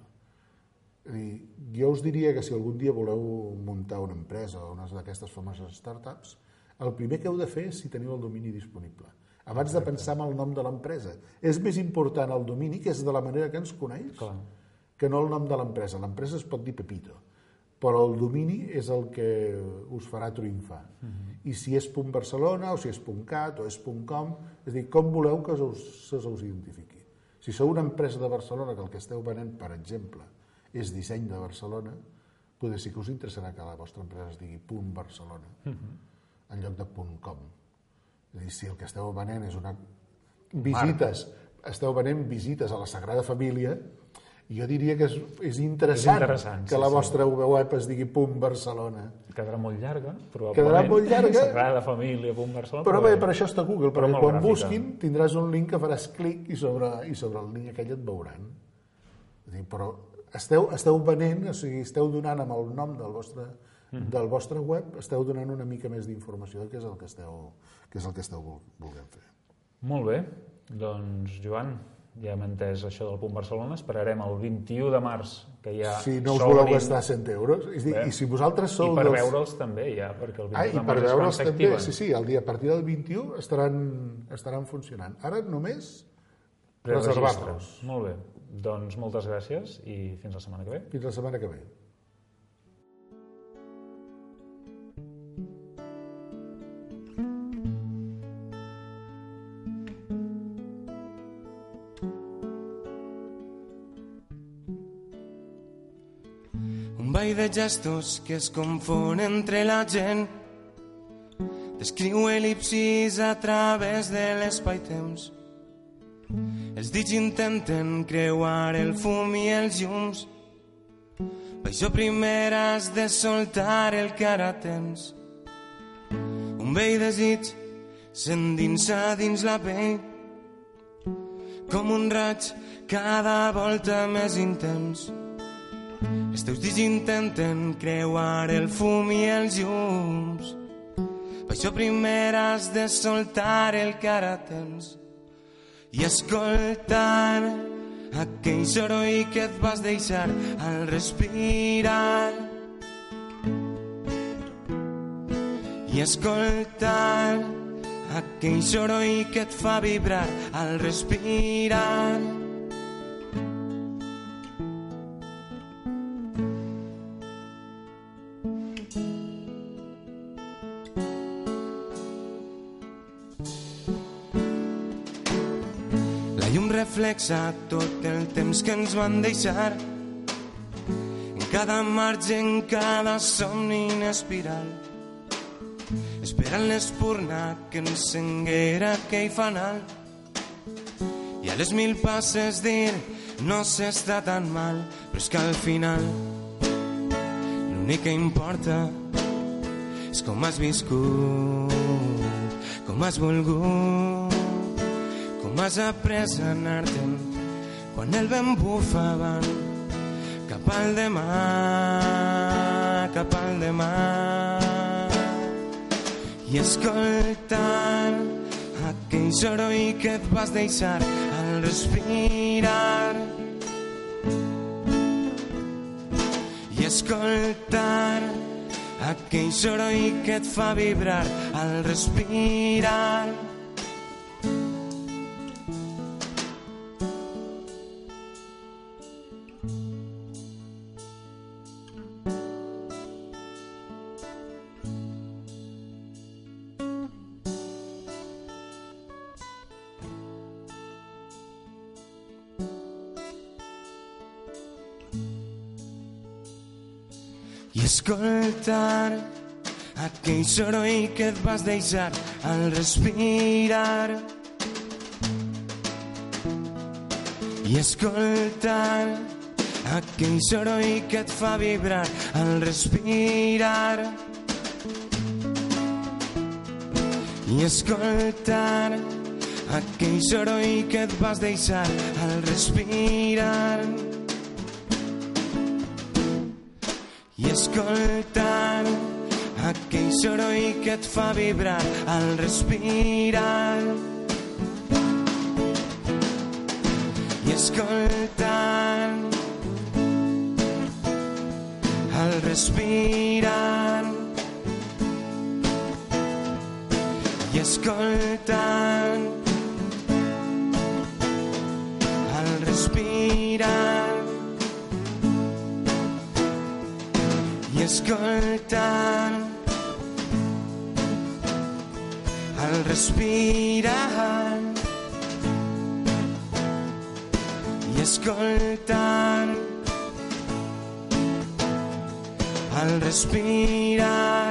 Dir, jo us diria que si algun dia voleu muntar una empresa o una d'aquestes famoses startups, el primer que heu de fer és si teniu el domini disponible. Abans de pensar en el nom de l'empresa. És més important el domini, que és de la manera que ens coneix, Clar. que no el nom de l'empresa. L'empresa es pot dir Pepito, però el domini és el que us farà triomfar. I si és punt .barcelona, o si és punt .cat, o és punt .com, és dir, com voleu que se us, se us identifiqui. Si sou una empresa de Barcelona que el que esteu venent, per exemple, és disseny de Barcelona, potser sí que us interessarà que la vostra empresa es digui punt Barcelona en lloc de punt com. És a dir, si el que esteu venent és una... visites, esteu venent visites a la Sagrada Família, jo diria que és, és interessant, És interessant, que sí, la sí. vostra web es digui punt Barcelona. Quedarà molt llarga, probablement. Quedarà molt llarga. [laughs] Sagrada Família, punt Barcelona. Però bé, per això està Google, però perquè quan gràfica. busquin tindràs un link que faràs clic i sobre, i sobre el link aquell et veuran. És dir, però esteu, esteu venent, o sigui, esteu donant amb el nom del vostre. Del vostre web, esteu donant una mica més d'informació què és el que esteu, què és el que esteu vol- volent fer. Molt bé, doncs Joan, ja hem entès això del punt Barcelona, esperarem el 21 de març que ja Si no us voleu gastar 100 euros, és dir, Bé. i si vosaltres sou I per dels- veure'ls també, ja, perquè el 21 Ah, de març per és quan veure'ls també, s'activen. sí, sí, el dia, a partir del 21 estaran, estaran funcionant. Ara només reservar-los. Molt bé, doncs moltes gràcies i fins la setmana que ve. Fins la setmana que ve. Ball de gestos que es confon entre la gent. Descriu elipsis a través de l'espai-temps. Els dits intenten creuar el fum i els llums. Per això primer has de soltar el que ara tens. Un vell desig s'endinsa dins la pell. Com un raig cada volta més intens els teus dits intenten creuar el fum i els llums. Per això primer has de soltar el que ara tens i escoltar aquell soroll que et vas deixar al respirar. I escoltar aquell soroll que et fa vibrar al respirar. Reflexa tot el temps que ens van deixar. En cada marge, en cada somni en espiral esperant l'espurna que encenguera aquell fanal. I a les mil passes dir no s'està tan mal però és que al final l'únic que importa és com has viscut com has volgut com has après a anar-te'n quan el vent bufa avant cap al demà, cap al demà. I escoltar aquell soroll que et vas deixar al respirar. I escoltar aquell soroll que et fa vibrar al respirar. Escoltar aquell soroll que et vas deixar al respirar. I escoltar aquell soroll que et fa vibrar al respirar. I escoltar aquell soroll que et vas deixar al respirar soroll que et fa vibrar al respirar. I escoltar al respirar. I escoltar al respirar. Escoltar al respirar. I escoltar. Al respirar